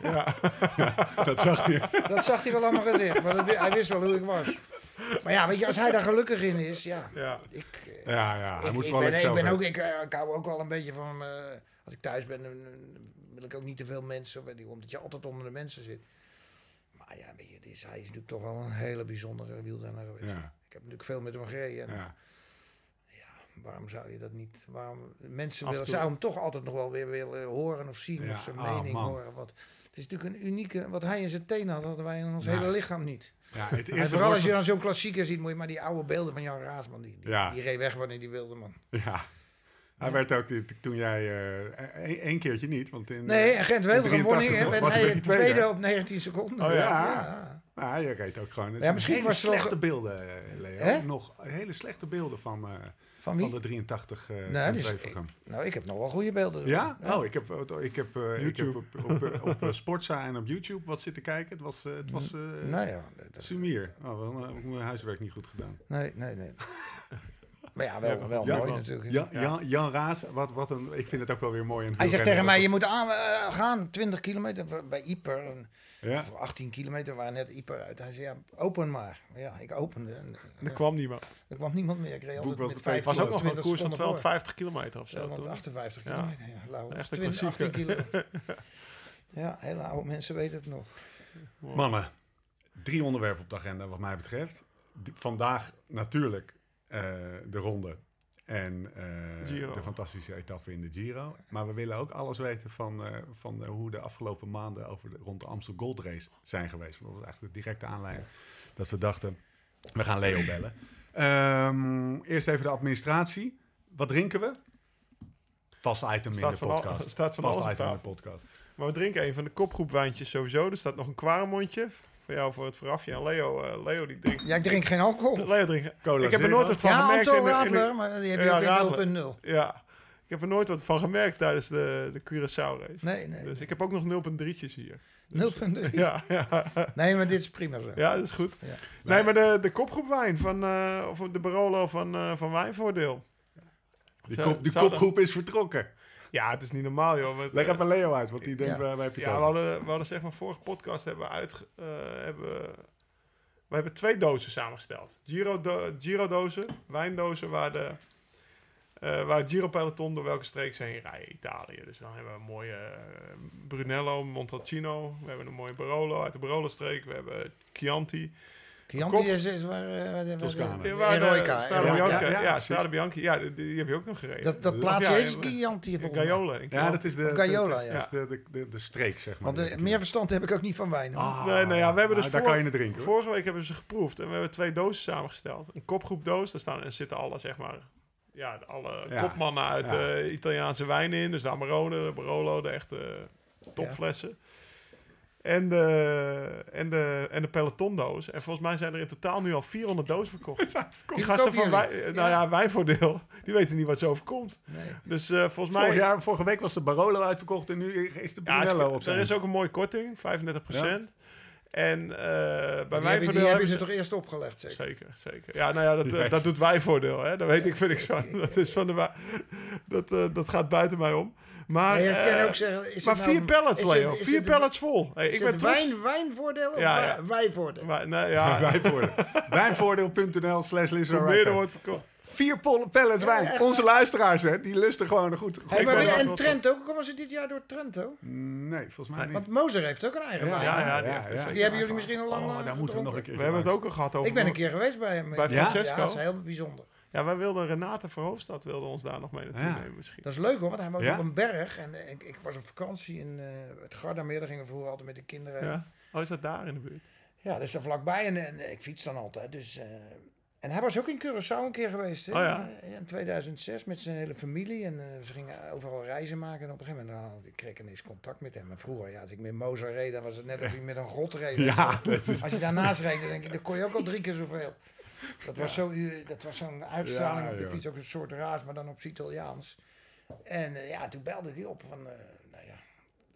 [laughs] dat zag je. Dat zag hij wel allemaal gezegd, maar dat, hij wist wel hoe ik was. Maar ja, weet je, als hij daar gelukkig in is, ja, Ja. ik... eh, Ja, ja, hij ik, moet ik wel ben, ik, ben ook, ik, eh, ik hou ook wel een beetje van... eh, als ik thuis ben, dan, dan wil ik ook niet te veel mensen... weet je, Omdat je altijd onder de mensen zit. Maar ja, weet je, hij is natuurlijk toch wel een hele bijzondere wielrenner geweest. Ja. Ik heb natuurlijk veel met hem gereden. En, Ja. Waarom zou je dat niet... Waarom, mensen willen, zouden hem toch altijd nog wel weer willen horen of zien. Ja, of zijn ah, mening man. horen. Wat, het is natuurlijk een unieke... Wat hij in zijn tenen had, hadden wij in ons hele lichaam niet. Ja, het eerste vooral als je dan zo'n klassieker ziet, moet je maar die oude beelden van Jan Raasman. Die, die, Ja. die reed weg wanneer die wilde, man. Ja. Hij werd ook, toen jij, eh, één één keertje niet, want in... Nee, eh, en Gent in Wevelgem won 83 ik, werd was hij tweede. tweede op 19 seconden. Oh ja. ja. Nou, je reed ook gewoon. Ja, misschien was wel slechte beelden, eh, Leo. Nog hele slechte beelden van, eh, Van wie? van de 83 eh Nee, die is- Gent-Wevelgem. Nou, ik heb nog wel goede beelden. Ja? Oh, ik heb, ik heb, eh, ik heb op, op, op, op eh, Sportza en op YouTube wat zitten kijken. Het was, eh, het was eh Nou ja, dat- sumier. Oh, wel, eh, mijn huiswerk niet goed gedaan. nee, nee, nee. [laughs] Maar ja, wel, wel Ja, mooi natuurlijk. Jan, Jan, Jan Raas, wat, wat een, ik vind het ook wel weer mooi. in het Hij zegt tegen mij, je moet aan, eh, gaan, 20 kilometer bij Ieper. En, Ja, Of 18 kilometer waar net Ieper uit. Hij zei, ja, open maar. Ja, ik opende. En, Er kwam niemand. er kwam niemand meer. Ik reed Boek altijd was met op Facebook. Het was ook nog een 20 koers van seconden voor. 250 kilometer of zo. toch? 258 Ja. kilometer. Ja, lauw. Echt een 20, 18 klassieker. kilo. [laughs] Ja, hele oude mensen weten het nog. Mannen, drie onderwerpen op de agenda wat mij betreft. Vandaag natuurlijk eh, de ronde en eh, de fantastische etappe in de Giro. Maar we willen ook alles weten van, eh, van eh, hoe de afgelopen maanden over de, rond de Amstel Gold Race zijn geweest. Want dat was eigenlijk de directe aanleiding dat we dachten, we gaan Leo bellen. Ehm, eerst even de administratie. Wat drinken we? Vast item in de van al- podcast. staat van Vast item in de podcast. Maar we drinken een van de kopgroepwijntjes sowieso. Er staat nog een kwaremondje. Voor jou voor het voorafje. En Leo, eh, Leo die drinkt... Ja, ik drink geen alcohol. Leo drinkt... Cola ik heb er nooit wat van Ja, gemerkt. De- Radler, maar die heb je Ja, ook Radler. in 0.0. Ja. Ik heb er nooit wat van gemerkt tijdens de, de Curaçao race. Nee, nee. Dus ik heb ook nog 0.3'tjes hier. 0.3. [laughs] Ja, ja, Nee, maar dit is prima zo. ja, dat is goed. Ja. Nee, maar de, de kopgroep wijn van, eh, of de Barolo van, eh, van Wijnvoordeel. Die, Zou- kop, die kopgroep is vertrokken. Ja, het is niet normaal, joh. Met, Leg even Leo uit, want die denkt, Ja. waar, waar heb je het Ja, we hadden, we hadden zeg maar vorige podcast hebben we uit, eh, hebben, we hebben twee dozen samengesteld. Giro, do, Giro dozen, wijndozen waar de eh, waar het Giro peloton door welke streek ze heen rijden. Italië. Dus dan hebben we een mooie eh, Brunello, Montalcino. We hebben een mooie Barolo uit de Barolo streek. We hebben Chianti. Chianti Kop- is, is waar... eh, de- Toscane. Ja, Eroica, Strade Eroica. Bianca. Ja, Ja, ja. Strade Bianchi. Ja, die, die heb je ook nog gereden. Dat, dat plaatsje ja, is Chianti. Gaiola. Ja, dat is de, Gaiola, ja. dat is de, de, de, de streek, zeg maar. Want eh, meer verstand heb ik ook niet van wijn. hoor. Ah, Nee, nee, ja, we hebben dus daar voor- kan je het drinken. Vorige week hebben we ze geproefd en we hebben twee dozen samengesteld. Een kopgroepdoos, daar staan, er zitten alle, zeg maar, ja, alle Ja. kopmannen uit Ja. eh, Italiaanse wijnen in. Dus de Amarone, de Barolo, de echte eh, topflessen. En, de, en, de, en de pelotondoos. En volgens mij zijn er in totaal nu al 400 dozen [laughs] verkocht. Die Die gasten van wij, nou ja, wijnvoordeel, die weten niet wat ze overkomt. Nee. Dus eh, volgens mij... Vorig jaar, vorige week was de Barolo uitverkocht en nu is de Brunello op er zijn. is ook een mooie korting, 35%. En eh, bij Die hebben, ze ze... toch eerst opgelegd, zeker? Zeker, zeker. Ja, nou ja, dat, Juist. dat doet wijnvoordeel, hè. Dat weet ik, vind ik zo. Dat is van de dat, eh, dat gaat buiten mij om. Maar, Nee, je eh, kan ook zeggen... Is maar het vier nou- pallets, is het- Leo. is vier het- pallets vol. Hey, Is ik ben het trots. wijn, wijnvoordeel of Ja, wij- ja. wijvoordeel? Wij- nee, ja, [laughs] Wijnvoordeel. Wijnvoordeel.nl slash meer er wordt verkocht. Vier pallets Ja, wijn. echt Onze luisteraars, hè, die lusten gewoon een goed. Hey, maar en wel Trento, komen ze dit jaar door Trento? Nee, volgens mij niet. Want Moser heeft ook een eigen Ja, wijn. Ja, ja, die ja, ja. Die hebben jullie misschien al lang Oh, eh, daar moeten we nog een keer We hebben het ook al gehad over... Ik ben een keer geweest bij hem. Bij Ja? Francesco? Ja, dat is heel bijzonder. Ja, wij wilden Renate Verhoofdstad wilde ons daar nog mee naartoe Ja. nemen misschien. Dat is leuk hoor, want hij woont Ja? op een berg. En eh, ik, ik was op vakantie in eh, het Gardameer. Daar gingen we vroeger altijd met de kinderen. Ja, Ja. Oh, is dat daar in de buurt? dat is er vlakbij. En, en ik fiets dan altijd. Dus, eh, en hij was ook in Curaçao een keer geweest. Hè? Oh ja. In 2006 met zijn hele familie. En eh, ze gingen overal reizen maken. En op een gegeven moment nou, ik kreeg ik ineens contact met hem. En vroeger, ja, als ik met Mozer reed, dan was het net alsof ik met een god reed. [laughs] Ja, dat is... Als je daarnaast reed, dan denk ik, dan kon je ook al drie keer zoveel. Dat was zo, eh, dat was zo'n uitstraling op de fiets, ook een soort raas, maar dan op Italiaans. En eh, ja, toen belde hij op van, eh, nou ja,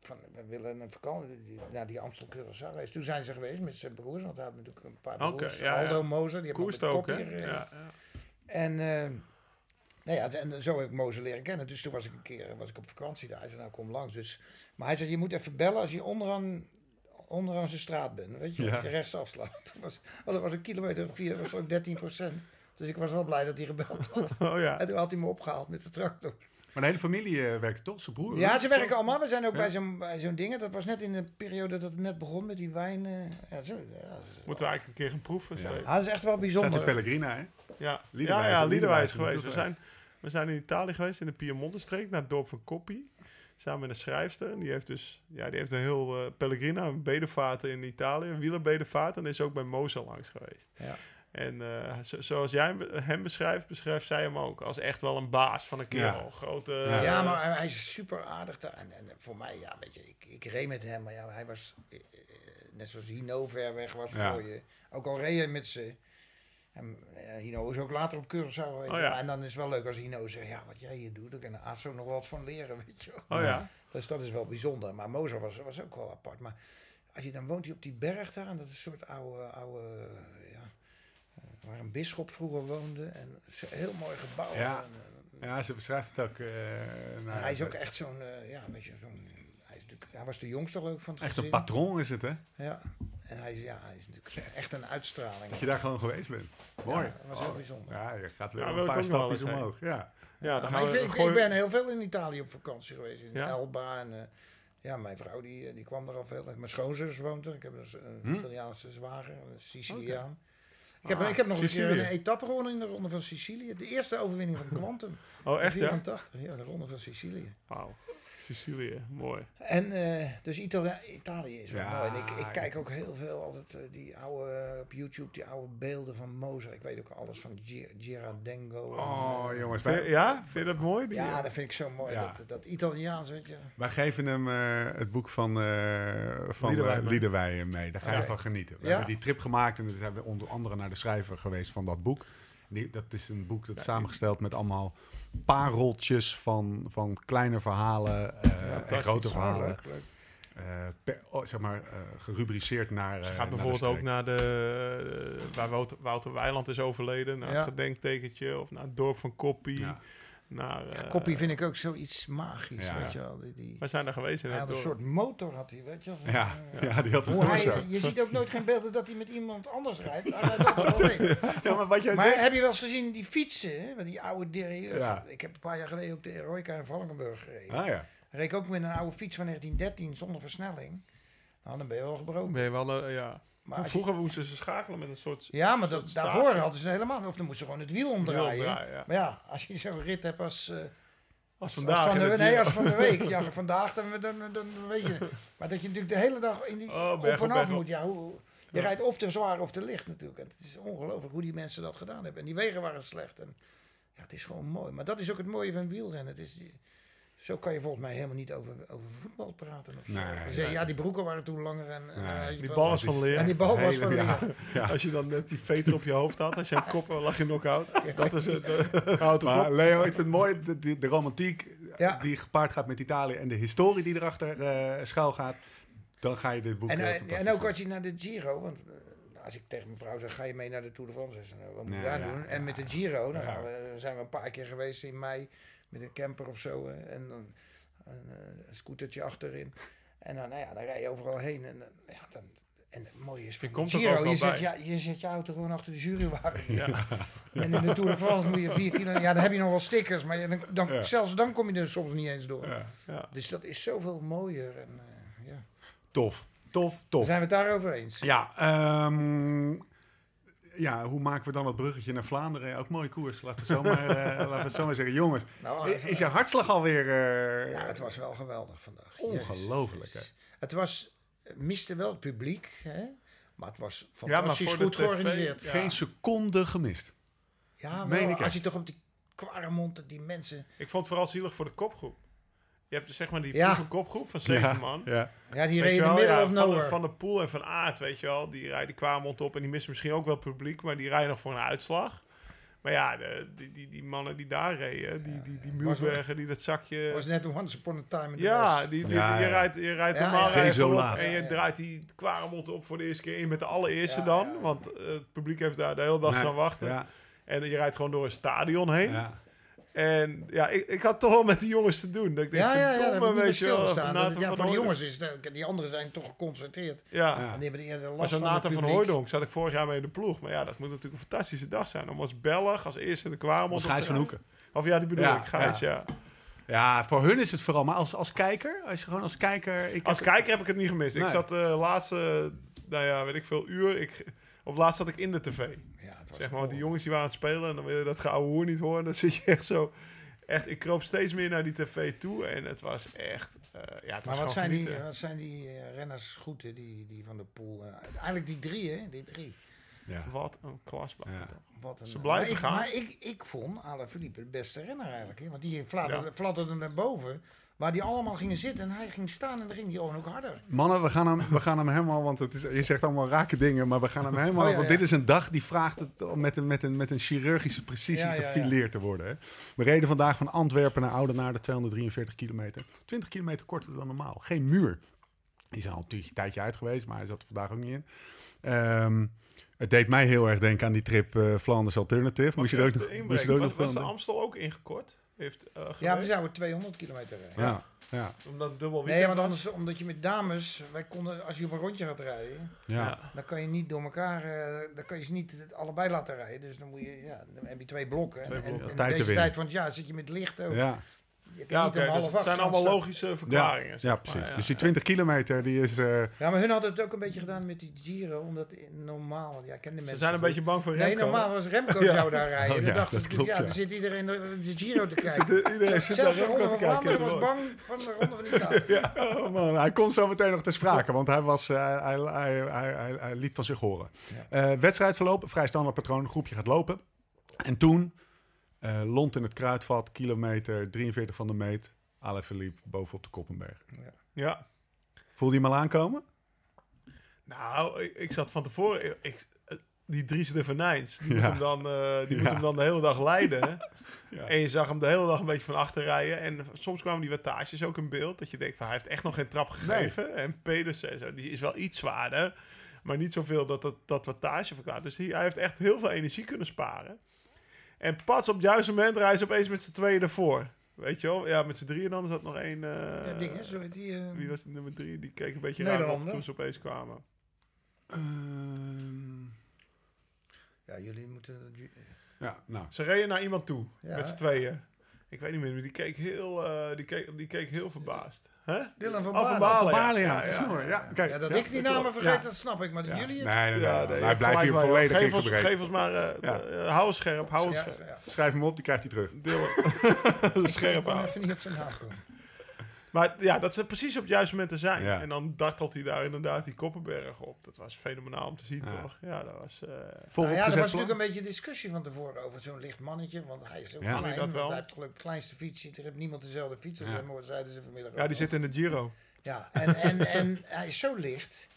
van, we willen een vakantie naar die Amstel Curaçao reis. Toen zijn ze geweest met zijn broers, want hij had natuurlijk een paar broers. ja, ja. Aldo Mozer, die heeft ook, gereden. Ja, ja. En, nou ja, en zo heb ik Mozer leren kennen. Dus toen was ik een keer was ik op vakantie daar. Hij zei, nou kom langs. Dus, maar hij zei, je moet even bellen als je onderaan, onderaan zijn straat bent. Weet je, Ja. als je rechts afslaat. [laughs] Dat was, want dat was een kilometer of vier, dat was ook 13 procent. Dus ik was wel blij dat hij gebeld had. [laughs] Oh ja. En toen had hij me opgehaald met de tractor. Maar de hele familie eh, werkt toch? Zijn broer? Ja, ze werken allemaal. We zijn ook Ja. bij zo'n bij zo'n dingen. Dat was net in de periode dat het net begon met die wijn. ja, zo, ja, dat is- Moeten we eigenlijk een keer gaan proeven. Ja. Ah, dat is echt wel Staat in bijzonder. Pellegrina, hè? Ja, Liederwijs, ja? Liederwijs Liederwijs geweest. We zijn, we zijn in Italië geweest, in de Piemonte-streek, naar het dorp van Coppi. Samen met een schrijfster. En Die heeft dus ja, die heeft een heel eh Pellegrina, een bedevaart in Italië, een wielerbedevaart. En is ook bij Moza langs geweest. Ja. En eh, zo- zoals jij hem- beschrijft, beschrijft zij hem ook als echt wel een baas van een kerel. Ja. Grote, Ja. Ja, maar hij is super aardig daar. En, en voor mij, ja, weet je, ik, ik reed met hem, maar ja, hij was eh, net zoals Hino ver weg was Ja. voor je. Ook al reed je met ze. En eh, Hino is ook later op Curaçao. Oh, ja. En dan is het wel leuk als Hino zegt, ja, wat jij hier doet, daar kan Aso nog wat van leren, [laughs] weet je wel. Oh ja. Dus dat is wel bijzonder. Maar Mozer was, was ook wel apart. Maar als je dan woont hij op die berg daar, en dat is een soort oude, oude ja, eh, waar een bisschop vroeger woonde. En zo- heel mooi gebouw. Ja. En, eh, Ja, ze beschrijft het ook. nou, hij is ook echt zo'n, ja, weet je, zo'n, hij, is natuurlijk, hij was de jongste leuk van het echt een patron is het, hè? Ja, en hij, is- ja, hij is natuurlijk echt een uitstraling. Dat je daar gewoon geweest bent. Mooi. Ja, dat was heel bijzonder. Ja, je gaat weer Ja, een paar stapjes heen. omhoog. Ja. Ja, dan maar gaan ik, ik, gooi- ik ben heel veel in Italië op vakantie geweest. In Ja? Elba en... eh, ja, mijn vrouw die, eh, die kwam er al veel. Mijn schoonzus woont er. Ik heb dus een Hm? Italiaanse zwager, een Siciliaan. Ik, heb, Ah, ik heb nog een keer een etappe gewonnen in de Ronde van Sicilië. De eerste overwinning van [laughs] Quantum. Oh, echt ja? 84, ja, de Ronde van Sicilië. Wauw. Sicilië, mooi. En eh, dus Itali Italië is wel Ja, mooi. En ik, ik kijk ook heel veel altijd eh, die oude, eh, op YouTube, die oude beelden van Mozart. Ik weet ook alles van Gi- Girardengo. en, Oh, jongens. Wij, ja? Vind je dat mooi? Die, Ja, dat vind ik zo mooi. Ja. Dat, dat Italiaans, weet je. wij geven hem eh, het boek van, eh van Liederwij mee. Daar ga je van genieten. We Ja? hebben die trip gemaakt en dan zijn we onder andere naar de schrijver geweest van dat boek. Die, dat is een boek dat is samengesteld met allemaal pareltjes van, van kleine verhalen eh, en grote verhalen. leuk, leuk. eh, per, oh, zeg maar, eh, gerubriceerd naar. Ze eh, gaat naar bijvoorbeeld ook naar de... waar Wouter, Wouter Weiland is overleden. Naar Ja. het gedenktekentje. Of naar het dorp van Koppie. Ja. Naar, Ja, eh, Koppie vind ik ook zoiets magisch, Ja. weet je wel. Die, die, Wij zijn daar geweest in hij het had een soort motor, had hij, weet je wel. Ja, Eh, ja, die had hij, torso. je ziet ook nooit geen beelden dat hij met iemand anders rijdt. Alleen. [laughs] Ja, maar wat jij Maar zegt. heb je wel eens gezien die fietsen, hè? die oude? Ja. Ik heb een paar jaar geleden ook de Eroica in Valkenburg gereden. Ah ja. Reed ik ook met een oude fiets van 1913 zonder versnelling. Nou, dan ben je wel gebroken. Ben je wel, eh, ja. Maar je- Vroeger moesten ze schakelen met een soort... ja, maar soort daarvoor hadden ze helemaal... Of dan moesten ze gewoon het wiel omdraaien. Ja. Maar ja, als je zo'n rit hebt als... eh, Als als vandaag. van de, nee, als van de week. [laughs] Ja, vandaag, dan, dan, dan, dan weet je. Maar dat je natuurlijk de hele dag in die Oh, op en af moet. Ja, hoe, je Ja. rijdt of te zwaar of te licht natuurlijk. En het is ongelooflijk hoe die mensen dat gedaan hebben. En die wegen waren slecht. En ja, het is gewoon mooi. Maar dat is ook het mooie van wielrennen. Het is, zo kan je volgens mij helemaal niet over, over voetbal praten. Of zo. Nee, Je zei, nee. Ja, die broeken waren toen langer. En, Die bal was van leer. En die bal was Hele- van leer. ja. Als je dan net die veter op je hoofd had, als je kop lag je knock-out. Dat is het. eh, [laughs] houdt het Maar. Leo, ik vind het mooi, de, de, de romantiek Ja. die gepaard gaat met Italië en de historie die erachter eh schuil gaat. Dan ga je dit boek En, eh, eh, fantastisch en ook als je naar de Giro, want eh, als ik tegen mijn vrouw zeg, ga je mee naar de Tour de France? Ze zegt, wat moet je daar ja, doen? En met de Giro, dan Ja. gaan we, zijn we een paar keer geweest in mei met een camper of zo. eh, en dan een, eh, een scootertje achterin. En dan, nou ja, dan rij je overal heen. En, dan- ja, dan, en het mooie is van Je komt Giro, je zet, ja, je zet je auto gewoon achter de jurywagen. Ja. [laughs] En in de Tour de France moet je vier kilo... Ja, dan heb je nog wel stickers, maar je- dan, dan, Ja. zelfs dan kom je er soms niet eens door. Ja. Ja. Dus dat is zoveel mooier. En, eh, ja. Tof, tof, tof. Zijn we het daarover eens? Ja, ehm, ja, hoe maken we dan dat bruggetje naar Vlaanderen? Ook mooie koers, laten we het zo maar, [laughs] eh, laten we het zo maar zeggen. Jongens, Nou, even- is je hartslag alweer... eh, Ja, het was wel geweldig vandaag. Ongelooflijk, Jezus. Het was, het miste wel het publiek, hè? maar het was maar fantastisch voor de goed georganiseerd. ja. Geen seconde gemist. Ja, ik als je toch op die Quaremont, die mensen... Ik vond het vooral zielig voor de kopgroep. Je hebt dus zeg maar die Ja. vroege kopgroep van zeven Ja, man. ja. Ja, die Weet reden ja, of van, de, nowhere. van de Poel en van Aert, weet je wel. Die rijden die Kwaarmond op en die missen misschien ook wel publiek, maar die rijden nog voor een uitslag. Maar ja, de, die, die, die mannen die daar reden, die, die, die Muurbergen, die dat zakje... Het was net once upon a time in the Ja, die, die, Ja, je ja. rijdt, je rijdt normaal ja. voorop Desolaat. en je Ja, ja. draait die Quaremont op voor de eerste keer in met de allereerste Ja, dan. ja. Want eh, het publiek heeft daar de hele dag Nee, staan wachten. Ja, En je rijdt gewoon door een stadion heen. Ja. En ja, ik, ik had toch wel met die jongens te doen. Dat ik denk, Ja, ja, ja, niet weet je wel. Dat- Ja, van Hooydonk. jongens is het, die anderen zijn toch geconcentreerd. Ja, Ja. En die hebben eerder maar last zo'n van het Nathan van publiek. Hooydonk zat ik vorig jaar mee in de ploeg. Maar ja, dat moet natuurlijk een fantastische dag zijn. Om als Belg, als eerste de Kwaarmond... Als op Gijs van. Hoeken. Of ja, die bedoel Ja, ik, Gijs, ja. Ja, voor hun is het vooral. Maar als, als kijker, als je gewoon als kijker... Ik Als heb- kijker heb ik het niet gemist. Ik zat de laatste, nou ja, weet ik veel, uur... Ik, op laatst zat ik in de tv. Ja, het was Zeg maar, want die jongens die waren aan het spelen en dan wil je dat geouwe hoer niet horen. [laughs] Dan zit je echt zo... Echt, ik kroop steeds meer naar die tv toe en het was echt... eh, ja, het was Maar wat zijn, die, wat zijn die renners goed, hè, die, die van de pool? Eh, eigenlijk die drie, hè? Die drie. Ja. Wat een klasbak. Ja. toch. Wat een, Ze blijven maar ik, gaan. Maar ik, ik vond Alaphilippe de beste renner eigenlijk. Hè? Want die fladderde, Ja. fladderde naar boven. Waar die allemaal gingen zitten en hij ging staan en dan ging hij gewoon ook harder. Mannen, we gaan hem, we gaan hem helemaal, want het is, je zegt allemaal rake dingen, maar we gaan hem helemaal, Oh, ja, want ja. dit is een dag die vraagt het om met een, met een, met een chirurgische precisie Ja, ja, ja. gefileerd te worden. Hè. We reden vandaag van Antwerpen naar Oudenaarde, 243 kilometer. 20 kilometer korter dan normaal. Geen muur. Die is al natuurlijk een tijdje uit geweest, maar hij zat er vandaag ook niet in. Ehm, het deed mij heel erg denken aan die trip eh, Flanders Alternative. Moest je er ook moest je er ook was, nog was de Amstel ook ingekort? Heeft, eh Ja, we zouden 200 kilometer rijden. Ja, ja, Omdat dubbel Nee, weekend want anders, omdat je met dames, wij konden, als je op een rondje gaat rijden, ja. dan kan je niet door elkaar, eh, dan kan je ze niet allebei laten rijden. Dus dan moet je, ja, dan heb je twee blokken. Twee en, en- blokken. en Tijd te deze winnen. tijd van het jaar zit je met licht ook. ja. Ja, niet oké, om half dus het zijn allemaal logische verklaringen. Ja, zeg ja, maar. precies. Ja, dus die ja. 20 kilometer, die is... eh, Ja, maar hun hadden het ook een beetje gedaan met die Giro, omdat normaal, ja, ik ken de Ze mensen zijn een goed. beetje bang voor Nee, Remco. normaal was Remco [laughs] zou daar rijden. Oh, ja, dachten dat klopt, ja, ja. dan zit iedereen de, de Giro te [laughs] kijken. Iedereen zit Zelfs de Ronde te van. Vlaanderen was bang van de Ronde van Italië. [laughs] Oh man, hij komt zo meteen nog te sprake, want hij, was, eh, hij, hij, hij, hij, hij liet van zich horen. Eh wedstrijdverloop, vrij standaard patroon, groepje gaat lopen. En toen, eh lont in het kruidvat, kilometer 43 van de meet, Alaphilippe bovenop de Koppenberg. Ja. Voelde je hem al aankomen? Nou, ik, ik zat van tevoren... Ik, eh, die Dries de Venijns, die, Ja. moet, hem dan, eh, die moet Ja. hem dan de hele dag leiden. [laughs] Ja. En je zag hem de hele dag een beetje van achter rijden. En soms kwamen die wattages ook in beeld. Dat je denkt, van, hij heeft echt nog geen trap gegeven. En Pedersen, zo, die is wel iets zwaarder. Maar niet zoveel dat dat, dat wattage verklaart. Dus hij, hij heeft echt heel veel energie kunnen sparen. En pas op het juiste moment rijden ze opeens met z'n tweeën ervoor. Weet je wel? Ja, met z'n drieën dan is dat nog één... eh, Ja, zo, die, eh, wie was de nummer drie? Die keek een beetje raar op toen ze opeens kwamen. Ehm, ja, jullie moeten... ja, nou. Ze reden naar iemand toe, Ja. met z'n tweeën. Ik weet niet meer, maar die keek heel, eh, die keek, die keek heel verbaasd. Hè? Dylan van Oh, Baarle. van Baarle, Van ja. Baarle, ja, snor. Ja, kijk. Ja, dat ja, ik die namen vergeet, Ja. dat snap ik. Maar Ja. jullie... Nee, nee, nee. Ja, nee, hij blijft hier volledig geef ons, geef ons maar, eh, Ja. eh, hou scherp, hou scherp. ja. Schrijf hem op, die krijgt hij terug. Deel [laughs] scherp Ik houden. even niet op zijn naam komen. Maar ja, dat ze precies op het juiste moment te zijn. Ja. En dan dartelt hij daar inderdaad die Koppenberg op. Dat was fenomenaal om te zien, Ja. toch? Ja, dat was... eh, Nou ja, er was plan. natuurlijk een beetje discussie van tevoren over zo'n licht mannetje. Want hij is ook Ja. klein, Dat wel. want hij heeft geloof ik het kleinste fietsje. Er heeft niemand dezelfde fiets als Ja. hem, zeiden ze vanmiddag ja, die zit in de Giro. Ja, en, en, en hij is zo licht.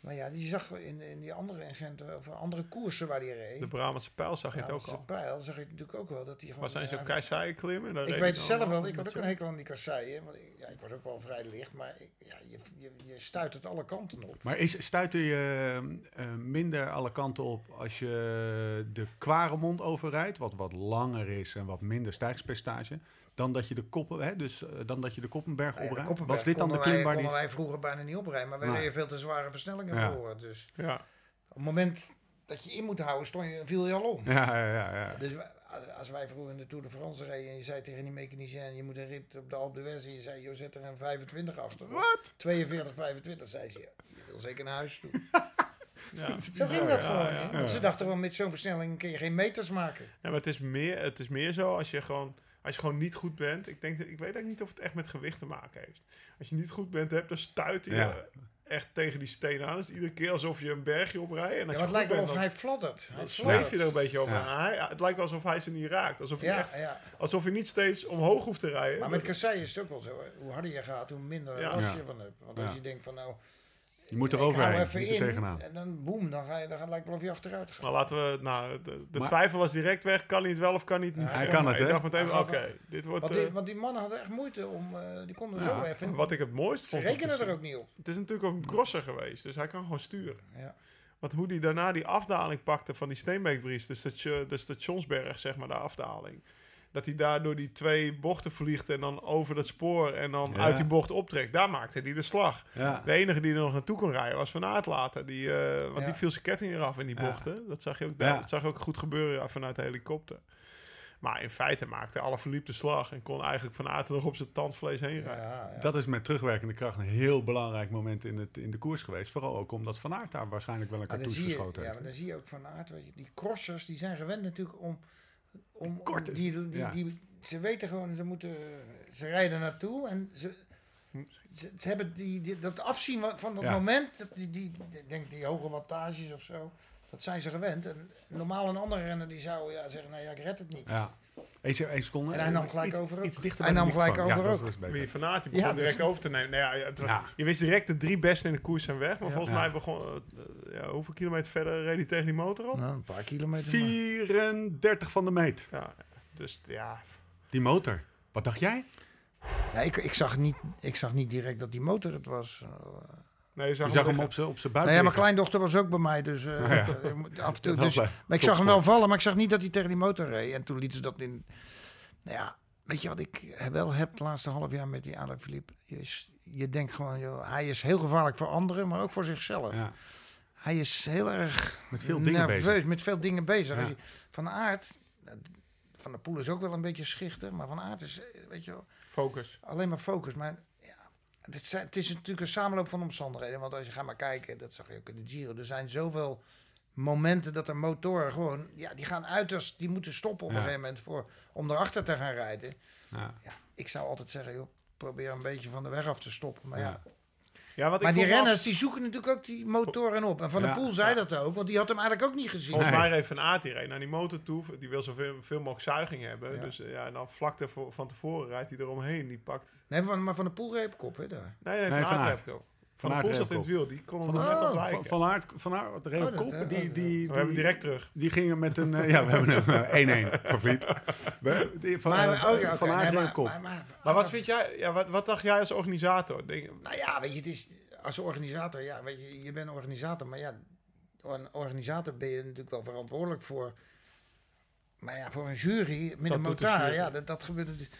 Maar ja, die zag in, in die andere agenten, of andere koersen waar hij reed. De Brabantse pijl zag je het ook al. pijl zag je natuurlijk ook wel dat hij gewoon... Maar zijn ze ja, op kasseien klimmen? Dan ik weet het zelf wel, ik had ook een hekel aan die kasseien. Want ik, ja, ik was ook wel vrij licht, maar ik, ja, je, je, je stuit het alle kanten op. Maar is, stuitte je eh, minder alle kanten op als je de Kwaremond overrijdt, wat wat langer is en wat minder stijgspercentage, dan dat je de koppen, hè, dus eh, dan dat je de Koppenberg Nou ja, de oprijdt? Koppenberg Was dit dan de klim wij, waar die? konden wij vroeger bijna niet oprijden, maar Nee. reden veel te zware versnellingen Ja. voor. Dus Ja. op het moment dat je in moet houden, stond je, viel je al om. Ja, ja, ja. ja. Dus als- wij vroeger in de Tour de France reden en je zei tegen die mechanicien, je moet een rit op de Alpe d'Huez en je zei, joh, zet er een 25 achter. Wat? 42, 25, zei ze, je wil zeker naar huis toe. [laughs] Ja. Zo ging dat Ja, gewoon. ja, hè. ja. Want ze dachten wel, met zo'n versnelling kun je geen meters maken. Ja, maar het is meer, het is meer zo als je gewoon, als je gewoon niet goed bent. Ik denk, ik weet eigenlijk niet of het echt met gewicht te maken heeft. Als je niet goed bent, hebt, dan stuit je Ja. Echt tegen die steen aan. Dus iedere keer alsof je een bergje oprijdt. En Ja, het lijkt wel bent, of dan, hij fladdert. Dan zweef je er een beetje over. Ja. Hij, het lijkt wel alsof hij ze niet raakt. Alsof, je Ja, echt, ja. alsof je niet steeds omhoog hoeft te rijden. Maar met kasseien is het ook wel zo. hè. Hoe harder je gaat, hoe minder Ja. last Ja. je van hebt. Want als je denkt van nou, Je moet ik er hou overheen, even niet er tegenaan. en dan boem, dan ga je, dan gaat het lijkt wel of je achteruit gaat. Maar laten we, nou, de, de Maar- twijfel was direct weg. Kan hij het wel of kan hij het niet? Ja, hij kan het, Ik hè? dacht meteen, oké, dit wordt... Want eh, die, want die mannen hadden echt moeite om, eh, die konden Ja. zo even. wat ik het mooist ze vond... te rekenen er ook niet op. Het is natuurlijk ook een crosser geweest, dus hij kan gewoon sturen. Ja. Want hoe die daarna die afdaling pakte van die Steenbeekbries, de, station, de stationsberg, zeg maar, de afdaling. Dat hij daar door die twee bochten vliegt en dan over dat spoor en dan Ja. uit die bocht optrekt. Daar maakte hij de slag. Ja. De enige die er nog naartoe kon rijden was Van Aert later. Die, eh, want Ja. die viel zijn ketting eraf in die Ja. bochten. Dat zag je ook, daar. dat zag je ook goed gebeuren ja, vanuit de helikopter. Maar in feite maakte alle verliep de slag en kon eigenlijk Van Aert er nog op zijn tandvlees heen rijden. ja. Dat is met terugwerkende kracht een heel belangrijk moment in, het, in de koers geweest. Vooral ook omdat Van Aert daar waarschijnlijk wel een cartouche je, verschoten ja, maar heeft. dan zie je ook van aard, weet je, die crossers die zijn gewend natuurlijk om, om, die, die, ja. die, ze weten gewoon, ze moeten, ze rijden naartoe en ze, ze, ze hebben die, die, dat afzien van dat Ja. moment, dat die, die, denk die hoge wattages of zo, Dat zijn ze gewend. En normaal een andere renner die zou ja, zeggen, nee, ja, ik red het niet. Ja. Eén, één seconde. En hij nam gelijk Iets- over ook. Iets dichter Hij bij de nam gelijk over ja, ook. dat is die begon Ja, direct dus- over te nemen. Nou ja, het was- Ja. Je wist direct de drie beste in de koers zijn weg. Maar Ja. volgens Ja. mij begon... eh, ja, hoeveel kilometer verder reed hij tegen die motor op? Nou, een paar kilometer. maar. 34 van de meet. Ja, dus ja... Die motor. Wat dacht jij? Ja, ik, ik, zag niet, ik zag niet direct dat die motor het was. Nee, je zag, Je zag hem op zijn op zijn buik Nou ja, mijn kleindochter was ook bij mij, dus eh, [laughs] Ja. af en toe. Dus, maar ik zag hem wel vallen, maar ik zag niet dat hij tegen die motor reed. En toen lieten ze dat in. Nou ja, weet je wat ik wel heb het laatste half jaar met die Alain Philippe? Je, is- je denkt gewoon, joh, hij is heel gevaarlijk voor anderen, maar ook voor zichzelf. Ja. Hij is heel erg Met veel dingen nerveus, bezig. met veel dingen bezig. Ja. Als je, van Aert, eh, Van der Poel is ook wel een beetje schichter, maar Van Aert is, eh, weet je wel, Focus. alleen maar focus. Maar het, zijn, het is natuurlijk een samenloop van omstandigheden. Want als je gaat maar kijken, dat zag je ook in de Giro. Er zijn zoveel momenten dat er motoren gewoon... Ja, die gaan uiterst... Die moeten stoppen op Ja. een gegeven moment voor, om erachter te gaan rijden. Ja. Ja, ik zou altijd zeggen, joh, probeer een beetje van de weg af te stoppen. Maar, ja. Ja. Wat maar ik die af- renners, die zoeken natuurlijk ook die motoren op. En Van der Ja. Poel zei dat ook, want die had hem eigenlijk ook niet gezien. Volgens Nee. mij reed Van Aert die naar die motor toe. Die wil zoveel veel mogelijk zuiging hebben. Ja. Dus eh, ja, en dan vlak van tevoren rijdt hij eromheen. Die pakt... Nee, van, maar Van der Poel reed op kop, hè, daar. Nee, nee, Nee, Van Van Aert reed ook. Van Van Aert zat in het wiel. Die kon Van, hem Oh. net van, van Aert, van Aert, de Oh, kop, eh, die, dat- die, We hebben hem die, direct terug. die gingen met een... eh, ja, we hebben hem eh, 1-1 voor Vliet. Die- Van, oh ja, van Aert nee, maar- kop. maar- maar- Maar wat vind jij... Ja, wat, wat dacht jij als organisator? Denk, Nou ja, weet je, het is als organisator, ja, weet je, je bent een organisator, maar ja, een organisator ben je natuurlijk wel verantwoordelijk voor. Maar ja, voor een jury met Dat een motaar, ja, dat, dat gebeurt. natuurlijk-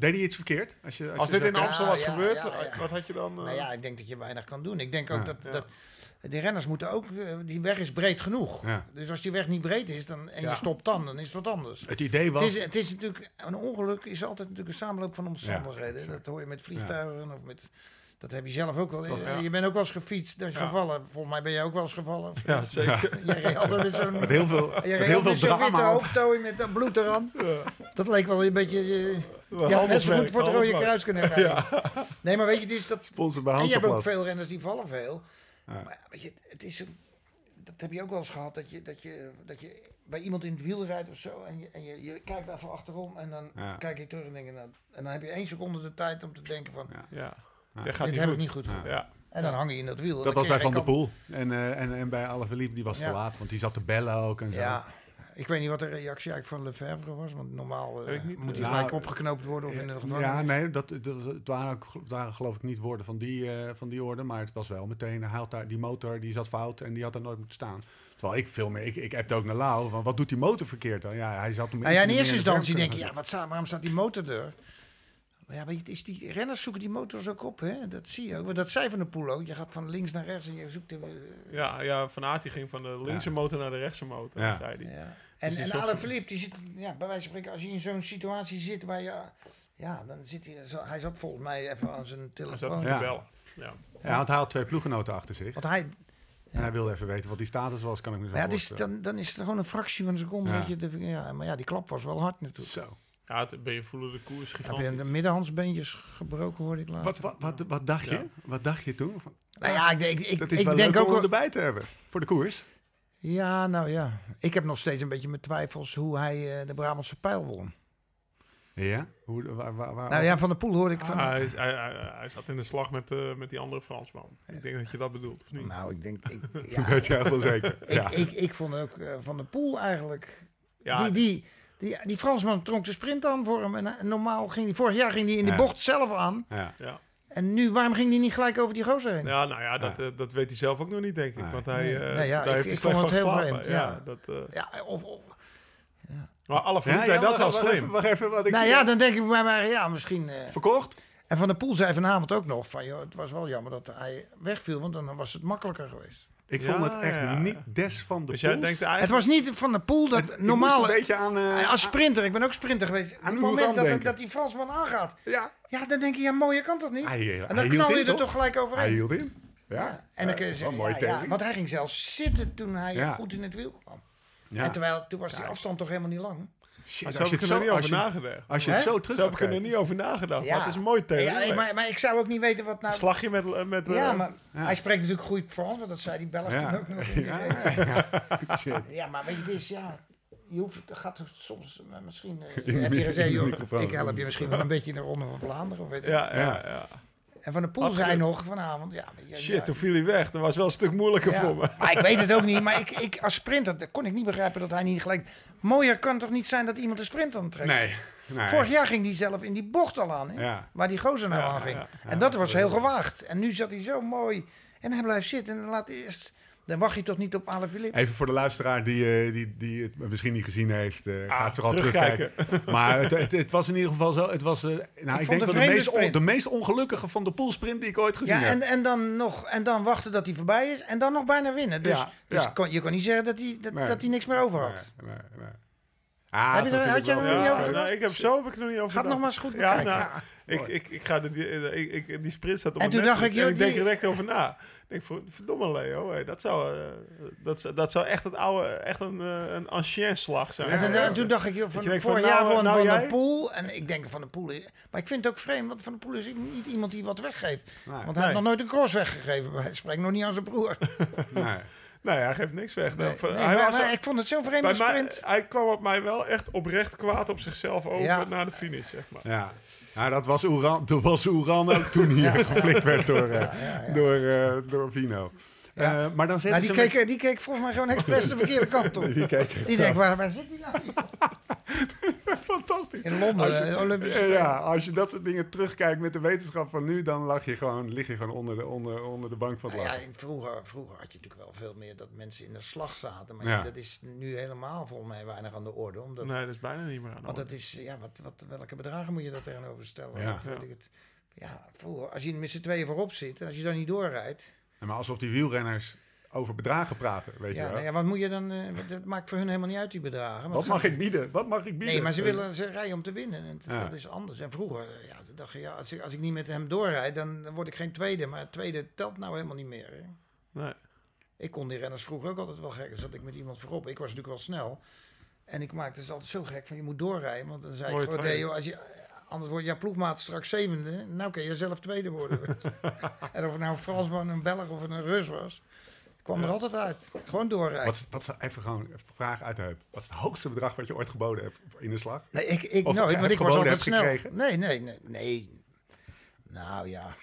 Deed hij iets verkeerd? Als, je, als, als je dit in? Amstel was ja, gebeurd, ja, ja. wat had je dan... eh, Nou ja, ik denk dat je weinig kan doen. Ik denk ook Ja. dat, Ja. dat die renners moeten ook, eh, die weg is breed genoeg. Ja. Dus als die weg niet breed is dan, en Ja. je stopt dan, dan is het wat anders. Het idee Het was... is, het is natuurlijk, een ongeluk is altijd natuurlijk een samenloop van omstandigheden. dat hoor je met vliegtuigen of met... Dat heb je zelf ook wel. Zoals- Je- ja. Je bent ook wel eens gefietst, dat is Ja. gevallen. Volgens mij ben jij ook wel eens gevallen. Ja, zeker. [laughs] Jij reed altijd met zo'n... Met heel veel, reed heel veel met zo'n witte hoofdtooi met dat bloed eraan. Dat leek wel een beetje... eh, ja, net zo goed voor het Rode. Kruis kunnen rijden. Nee, maar weet je, het is dat... En je hebt ook veel renners die vallen veel. Ja. Maar ja, weet je, het is een... Dat heb je ook wel eens gehad, dat je, dat je, dat je bij iemand in het wiel rijdt of zo. En je, en je, je kijkt even achterom en dan Ja. kijk je terug en denk je... Nou, en dan heb je één seconde de tijd om te denken van... Dat gaat dit niet heb goed. ik niet goed gedaan. Ja. En dan hang je in dat wiel. Dat was bij Van der Poel. En, eh, en, en bij Alaphilippe, die was te laat. Want die zat te bellen ook en zo. Ja, ik weet niet wat de reactie eigenlijk van Lefebvre was. Want normaal eh, moet hij Nou, gelijk opgeknoopt worden of in de gevangenis. Ja, nee, dat, dat, het waren, ook- het waren geloof ik niet woorden van die, eh, van die orde. Maar het was wel meteen, hij had daar, die motor die zat fout en die had er nooit moeten staan. Terwijl ik veel meer, ik, ik heb ook naar Lau, van wat doet die motor verkeerd dan? Ja, hij zat hem Nou ja, in eerste instantie denk je, ja, wat waarom staat die motor er? Maar ja, het is die renners zoeken die motors ook op, hè? Dat zie je ook. Want dat zei Van de Poel ook. Je gaat van links naar rechts en je zoekt... De, Ja, ja, Van Aert die ging van de linkse motor naar de rechtse motor, Ja. zei hij. ja. En, die en Alain Philippe, die zit, ja, bij wijze van spreken, als je in zo'n situatie zit waar je... Ja, dan zit hij... zo- Hij zat volgens mij even aan zijn Hij telefoon. zat Ja. Ja. Ja, want hij had twee ploegenoten achter zich. Want hij... En hij wilde even weten wat die status was, kan ik me zo Maar ja, het is, voorstellen. dan, dan is het gewoon een fractie van een seconde. Ja. Dat je de, ja, maar ja, die klap was wel hard natuurlijk. Zo. Ben je voelen de koers Heb gigantisch. je de middenhandsbeentjes gebroken, hoorde ik later. Wat, wat, wat, wat dacht je? Wat dacht je toen? Van, Nou ja, ik, denk- ik, ik, dat is ik wel denk leuk ook om wel... erbij te hebben. Voor de koers. Ja, nou ja. Ik heb nog steeds een beetje mijn twijfels hoe hij eh, de Brabantse pijl won. Ja? Hoe, waar, waar, waar- Nou ja, Van de Poel hoorde ik van... Ah, hij, is- hij, hij, hij zat in de slag met, eh, met die andere Fransman. Ik denk dat je dat bedoelt, of niet? nou, ik denk... Ik, [laughs] Dat ja, weet je echt wel zeker. ik, Ja. ik, ik vond ook eh, Van de Poel eigenlijk... ja, die, die, die, die Fransman trok de sprint aan voor hem. En, hij- normaal ging hij... Vorig jaar ging hij in de Ja. bocht zelf aan. Ja. ja. En nu, waarom ging hij niet gelijk over die gozer heen? ja, nou ja, dat, Ja. eh, dat weet hij zelf ook nog niet, denk ik. Nee. Want hij, Nee. eh, Nee, ja, daar ik- heeft hij slecht van het heel geslapen. vreemd, Ja, ja. dat, eh, Ja, of, of, maar alle ja, dat is wel slim. even, wacht even, wat ik nou zie. ja, dan denk ik bij mij, ja, misschien... eh, Verkocht? En Van der Poel zei vanavond ook nog van, joh, het was wel jammer dat hij wegviel, want dan was het makkelijker geweest. Ik Ja, vond het echt ja. niet des van de Dus jij denkt Het was niet Van der Poel dat Het- normaal... een beetje aan... eh, Als sprinter, ik ben ook sprinter geweest. Op Aan het moment dat, dat die Fransman aangaat, ja, ja, dan denk je, ja, mooie kan dat niet. hij, hij en dan knal je er toch? toch gelijk Hij overheen. hield in. Ja. Ja. En dan kun je Eh, zeggen, ja, ja, theorie. want hij ging zelfs zitten toen hij Ja. goed in het wiel kwam. Ja. En terwijl, toen was die afstand toch helemaal niet lang. Shit, als je heb ik het er zo, nog niet over nagedacht. als je het zo terug Zo heb ik er niet over nagedacht. Ja. Maar het is een mooi theorie. Ja, maar, maar ik zou ook niet weten wat nou... Slag je met... eh, met eh, Ja, maar Ja. hij spreekt natuurlijk goed Frans, want dat zei die Belg Ja. toen ook nog. in [laughs] Ja. [laughs] Ja, maar weet je, het is ja. Je hoeft, gaat soms eh, misschien. eh, heb je gezegd, joh, ik help je misschien wel een beetje in de ronde van Vlaanderen. Of weet ik. Ja, ja, Ja. En van de Poel Had zei nog vanavond. Ja, ja, Shit, ja, toen viel hij weg. Dat was wel een stuk moeilijker voor me. Maar ik weet het ook niet. Maar [laughs] ik, ik, als sprinter kon ik niet begrijpen dat hij niet gelijk. Mooier kan toch niet zijn dat iemand een sprint aantrekt? Nee. nee. Vorig jaar ging hij zelf in die bocht al aan, hè? Waar die gozer nou aan ging. en dat was heel gewaagd. En nu zat hij zo mooi. En hij blijft zitten en dan laat eerst. Dan wacht je toch niet op Alaphilippe? Even voor de luisteraar die, eh, die, die het misschien niet gezien heeft, eh Ah, gaat vooral terugkijken. terugkijken. [laughs] maar het, het, het was in ieder geval zo. Het was, eh, nou, ik, vond denk wel de vreemde meest, on- de meest ongelukkige van de poolsprint die ik ooit gezien Ja, heb. en, en, dan nog, en dan wachten dat hij voorbij is en dan nog bijna winnen. Dus, Ja, dus ja. Kon, je kon niet zeggen dat hij, dat, Nee. dat hij niks meer over had. Nee, nee, nee. Ah, Heb je er- had je er wel- niet over nou, ik heb zo heb ik er nog niet over Ga het nog maar eens goed bekijken. Ja, nou, ik, ik, ik ga de, die, ik, die sprint staat op En mijn toen dacht ik, ik denk er direct over na. Ik denk, ver- verdomme Leo, hé, dat, zou, eh, dat, zou- dat zou echt, het oude, echt een, eh, een ancien slag zijn. En, toen- en toen dacht ik, joh, je van, vorig nou, jaar won nou Van jij? der Poel. En ik denk Van der Poel... Maar ik vind het ook vreemd, want Van der Poel is niet iemand die wat weggeeft. Nee, Want hij Nee. heeft nog nooit een cross weggegeven. Hij spreekt nog niet aan zijn broer. [laughs] nee. Nee, hij geeft niks weg. Nee, Nou, nee, hij, maar, was, maar ik vond het zo'n vreemde bij mij, hij kwam op mij wel echt oprecht kwaad op zichzelf over Ja. naar de finish, zeg maar. Ja. Nou, dat was Oeran, dat was Oeran ook toen hier [laughs] geflikt werd door, eh, Door, eh, door Vino. Ja. Eh, maar dan Nou, die, ze met- keek, die keek volgens mij gewoon expres de verkeerde kant op. [laughs] Die keek Die denkt, waar, waar zit hij nou? [laughs] Fantastisch. In Londen, Als je- ja, als je dat soort dingen terugkijkt met de wetenschap van nu, dan lag je gewoon, lig je gewoon onder de, onder, onder de bank van het Nou ja, vroeger, vroeger had je natuurlijk wel veel meer dat mensen in de slag zaten. Maar Ja. dat is nu helemaal volgens mij weinig aan de orde. Omdat, Nee, dat is bijna niet meer aan de Want orde. dat is, ja, wat, wat, welke bedragen moet je daar tegenover stellen? Ja. Het. Ja, vroeger, als je met z'n tweeën voorop zit, als je dan niet doorrijdt. Ja, maar alsof die wielrenners over bedragen praten, weet je Ja, wel. nou ja, wat moet je dan? eh, wat- dat maakt voor hun helemaal niet uit, die bedragen. Wat mag ik bieden? Wat mag ik bieden? Nee, maar ze willen ze rijden om te winnen. En dat, Ja. dat is anders. En vroeger, eh, ja, dacht je, ja, als, ik, als ik niet met hem doorrijd, dan, dan word ik geen tweede. Maar tweede telt nou helemaal niet meer. Hè. Nee. Ik kon die renners vroeger ook altijd wel gek. Zat ik met iemand voorop. Ik was natuurlijk wel snel. En ik maakte het altijd zo gek van je moet doorrijden. Want dan zei Mooi ik. Theo, als je, anders wordt jouw ploegmaat straks zevende. Nou kun je zelf tweede worden. [laughs] en of het nou een Fransman, een Belg of een Rus was. Kwam er altijd uit. Gewoon doorrijden. Wat, is- wat is, even gewoon een vraag uit de heup. Wat is het hoogste bedrag wat je ooit geboden hebt in de slag? Nee, ik, ik Of nooit, heb want ik was geboden, altijd heb snel. gekregen? Nee, nee, nee, nee. Nou ja,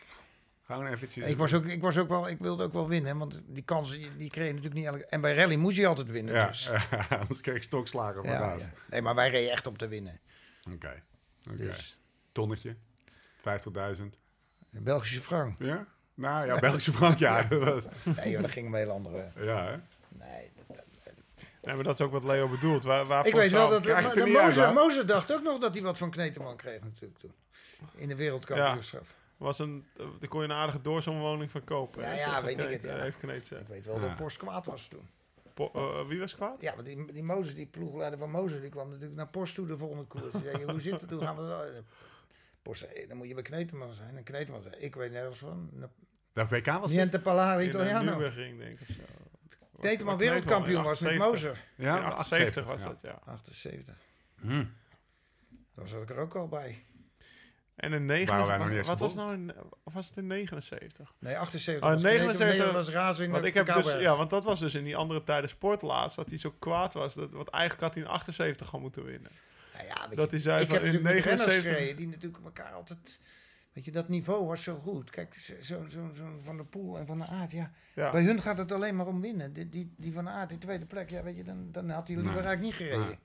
Gewoon eventjes. ik was, ook, ik was ook wel, ik wilde ook wel winnen, want die kansen die, die kreeg je natuurlijk niet elke. En bij rally moest je altijd winnen. Ja, dus. [laughs] anders kreeg ik stokslagen van Ja, ja. Nee, maar wij reden echt om te winnen. Oké. oké. Dus Tonnetje. 50.000. een Belgische frank. Ja? Nou ja, Belgische frank, ja. [laughs] Nee, joh, dat ging een hele andere. ja, hè? Nee, dat- dat- nee, maar dat is ook wat Leo bedoelt. Waar, waarvoor ik weet wel dat, er Mozer, dacht ook nog dat hij wat van Kneteman kreeg natuurlijk toen. In de wereldkampioenschap. was een, eh, daar kon je een aardige doorsomwoning van kopen. Ja, ja, weet ik het, ja. eh, Heeft Kneet zeggen. Ik weet wel Ja. dat Post kwaad was toen. Po- eh, wie was kwaad? Ja, want die, die Mozer, die ploegleider van Mozer, die kwam natuurlijk naar Post toe de volgende koers. Die zei, hoe zit het? Hoe gaan we dat? Post zei, dan moet je bij Kneteman zijn. En Kneteman zei, ik weet nergens van. Welk WK was dit? Niente Palare In de Italiano. Nürburgring, denk ik of zo. Kneteman Wat- wereldkampioen was met 78. Mozer. Ja, In 78 was dat, ja. 78. Hm. Daar zat ik er ook al bij. En in Waren wij 79, nog niet eens wat was nou in, of was het in 79? Nee, 78. Oh, was 79 Kneteman, was razing Want ik heb dus, ja, want dat was dus in die andere tijden sportlaatst, dat hij zo kwaad was. Dat, want eigenlijk had hij in 78 al moeten winnen. Nou ja, weet Dat je, hij zei ik van heb in natuurlijk met renners 79 gereden die natuurlijk elkaar altijd... Weet je, dat niveau was zo goed. Kijk, zo'n zo, zo, zo Van de Poel en Van de Aert, ja. Ja. Bij hun gaat het alleen maar om winnen. Die, die, die Van de Aert, die tweede plek, ja, weet je, dan, dan had hij liever Nee. eigenlijk niet gereden. Nee.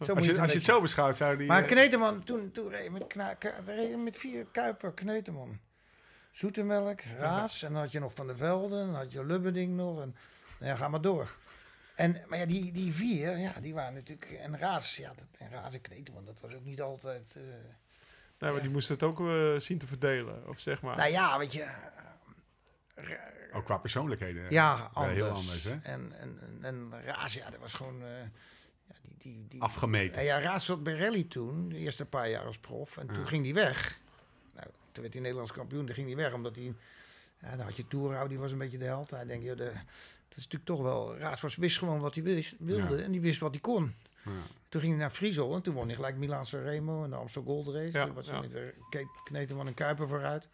Zo moet Als je, het als je het zo beschouwt, zou die... Maar eh, Kneteman, toen, toen reed met, kna, reden met vier Kuiper, Kneteman. Zoetemelk, Raas, en dan had je nog Van der Velden, dan had je Lubberding nog, en nou ja, ga maar door. En, maar ja, die, die vier, ja, die waren natuurlijk, en Raas, ja, dat, en Raas en Kneteman, dat was ook niet altijd... eh, Nee, maar die moest het ook eh, zien te verdelen. Of zeg maar. nou ja, weet je, Ook qua persoonlijkheden. ja, anders. Heel anders, hè? En, en, en, en Raas, ja, dat was gewoon... eh, ja, die, die, die, Afgemeten. Ja, ja, Raas zat bij Rally toen, de eerste paar jaar als prof. En toen ging hij weg. Nou, toen werd hij Nederlands kampioen, toen ging hij weg. Omdat hij... Ja, dan had je Toerhouw, die was een beetje de held. Hij denkt, joh, de, dat is natuurlijk toch wel... Raas was, wist gewoon wat hij wist, wilde Ja. en die wist wat hij kon. Toen ging hij naar Friesel en toen won hij gelijk Milan Remo en de Amstel Gold Race. Ja, was met de Kate Kneteman en Kuiper vooruit.